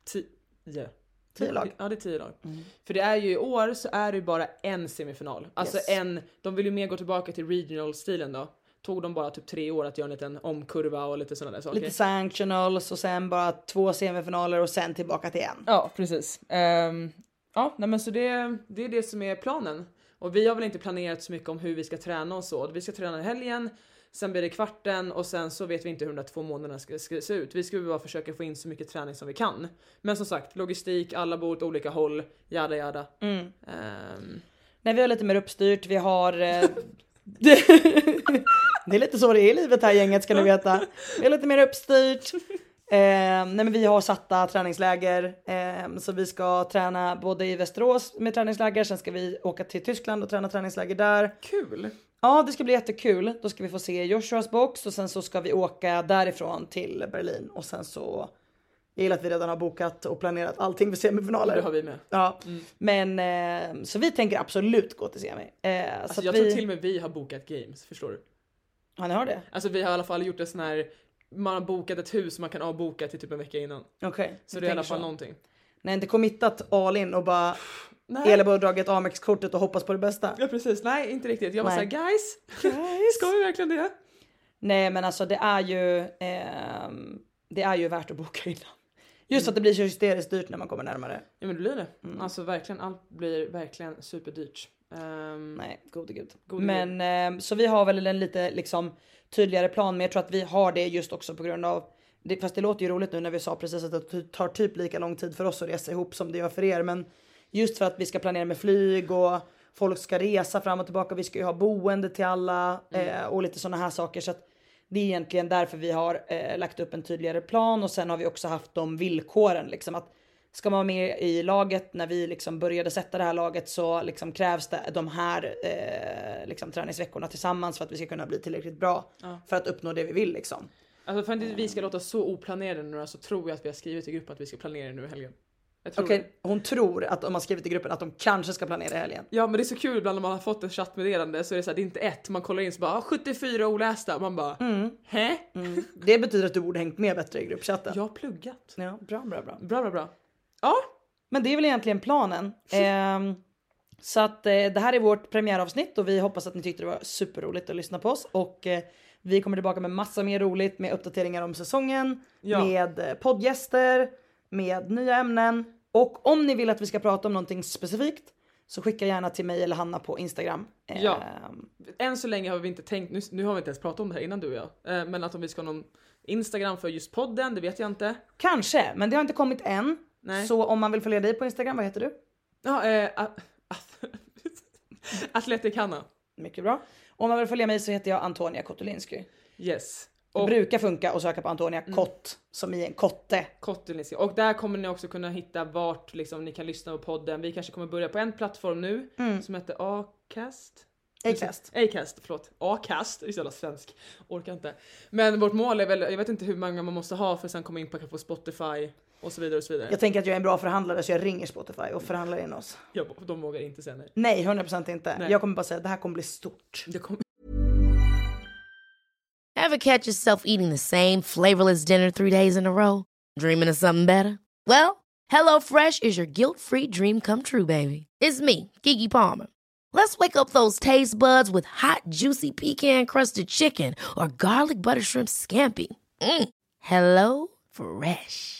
Tio. Tio lag. Ja det är tio lag. Mm. För det är ju i år så är det ju bara en semifinal. Alltså Yes. en, de vill ju mer gå tillbaka till regional-stilen då. Tog de bara typ tre år att göra en liten omkurva och lite sådana där saker. Lite sanctionals och sen bara två semifinaler och sen tillbaka till en. Ja, precis. Ehm, ja, nej men så det, det är det som är planen. Och vi har väl inte planerat så mycket om hur vi ska träna och så. Vi ska träna i helgen, sen blir det kvarten och sen så vet vi inte hur de där två månaderna ska, ska se ut. Vi ska bara försöka få in så mycket träning som vi kan. Men som sagt, logistik, alla bor åt olika håll, jada jada. Mm. Ehm, Nej, vi har lite mer uppstyrt. Vi har... Eh, det är lite så det är i livet här gänget ska ni veta. Vi har lite mer uppstyrt. Eh, nej men vi har satta träningsläger. Eh, så vi ska träna både i Västerås med träningsläger. Sen ska vi åka till Tyskland och träna träningsläger där. kul! Ja det ska bli jättekul. Då ska vi få se Joshuas box och sen så ska vi åka därifrån till Berlin. Och sen så... Jag gillar att vi redan har bokat och planerat allting för semifinaler. Det har vi med. Ja, men eh, så vi tänker absolut gå till semi. Eh, Alltså så jag vi... tror till och med vi har bokat games, förstår du? Ja, ni har det? Alltså vi har i alla fall gjort en sån här, man har bokat ett hus man kan avboka till typ en vecka innan. Okej. Så ni det är i alla fall så. någonting. Nej, inte committat all in och bara Nej. Elebo dragit Amex-kortet och hoppas på det bästa. Ja precis, nej inte riktigt. Jag var såhär guys, ska vi verkligen det? Nej, men alltså det är ju. ehm, det är ju värt att boka innan. Just att det blir så hysteriskt dyrt när man kommer närmare. Ja men det blir det. Mm. Alltså verkligen, allt blir verkligen superdyrt. Um, Nej, gode gud. Gode men ehm, så vi har väl en lite liksom tydligare plan, men jag tror att vi har det just också på grund av det, fast det låter ju roligt nu när vi sa precis att det tar typ lika lång tid för oss att resa ihop som det gör för er. Men just för att vi ska planera med flyg och folk ska resa fram och tillbaka. Vi ska ju ha boende till alla eh, och lite sådana här saker. Så att det är egentligen därför vi har eh, lagt upp en tydligare plan och sen har vi också haft de villkoren liksom att ska man vara med i laget när vi liksom började sätta det här laget så liksom krävs det de här eh, liksom träningsveckorna tillsammans för att vi ska kunna bli tillräckligt bra för att uppnå det vi vill liksom. Alltså för att vi ska låta så oplanerade nu så tror jag att vi har skrivit i gruppen att vi ska planera nu i helgen. Okej, det. hon tror att de har skrivit i gruppen att de kanske ska planera i helgen. Ja men det är så kul ibland när man har fått ett chattmeddelande så är det så här, det är inte ett, man kollar in så bara ah, 74 olästa, man bara Mm. hä? Det betyder att du borde hängt med bättre i gruppchatten. Jag har pluggat. Ja, bra, bra, bra. Bra bra bra. Ja, Men det är väl egentligen planen. Ehm, så att eh, det här är vårt premiäravsnitt och vi hoppas att ni tyckte det var superroligt att lyssna på oss och eh, vi kommer tillbaka med massa mer roligt med uppdateringar om säsongen, Ja. med eh, poddgäster, med nya ämnen och om ni vill att vi ska prata om någonting specifikt så skicka gärna till mig eller Hanna på Instagram. Ja. Ehm, än så länge har vi inte tänkt, nu, nu har vi inte ens pratat om det här innan du och jag, eh, men att om vi ska ha någon Instagram för just podden, det vet jag inte. Kanske, men det har inte kommit än. Nej. Så om man vill följa dig på Instagram, vad heter du? Ja, eh, a- Athletic Hanna. Mycket bra. Om man vill följa mig så heter jag Antonia Kotulinski. Yes. Det Och- brukar funka att söka på Antonia Kott som i en kotte. Kottelniska. Och där kommer ni också kunna hitta vart liksom, ni kan lyssna på podden. Vi kanske kommer börja på en plattform nu som heter Acast. Acast. Acast, förlåt. Acast, det är så jävla svensk. Orkar inte. Men vårt mål är väl, jag vet inte hur många man måste ha för att sen komma in på, på Spotify och så vidare och så vidare. Jag tänker att jag är en bra förhandlare så jag ringer Spotify och förhandlar in oss. Jag, de vågar inte säga nej. Nej, 100% inte. Nej. Jag kommer bara säga att det här kommer bli stort. Det kommer Ever catch yourself eating the same flavorless dinner three days in a row? Dreaming of something better? Well, HelloFresh is your guilt-free dream come true, baby. It's me, Gigi Palmer. Let's wake up those taste buds with hot, juicy pecan-crusted chicken or garlic butter shrimp scampi. Mm. Hello Fresh.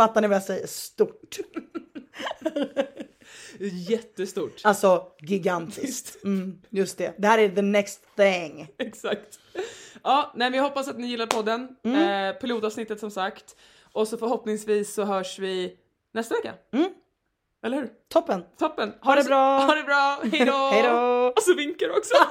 Fattar ni vad jag säger? Stort. jättestort. Alltså gigantiskt. Mm, just det. Det här är the next thing. Exakt. Ja, nej, men jag hoppas att ni gillar podden. Eh, pilotavsnittet som sagt. Och så förhoppningsvis så hörs vi nästa vecka. Eller hur? Toppen. Toppen. Ha det så- bra. Ha det bra. Hejdå. Hejdå. Och så vinkar också.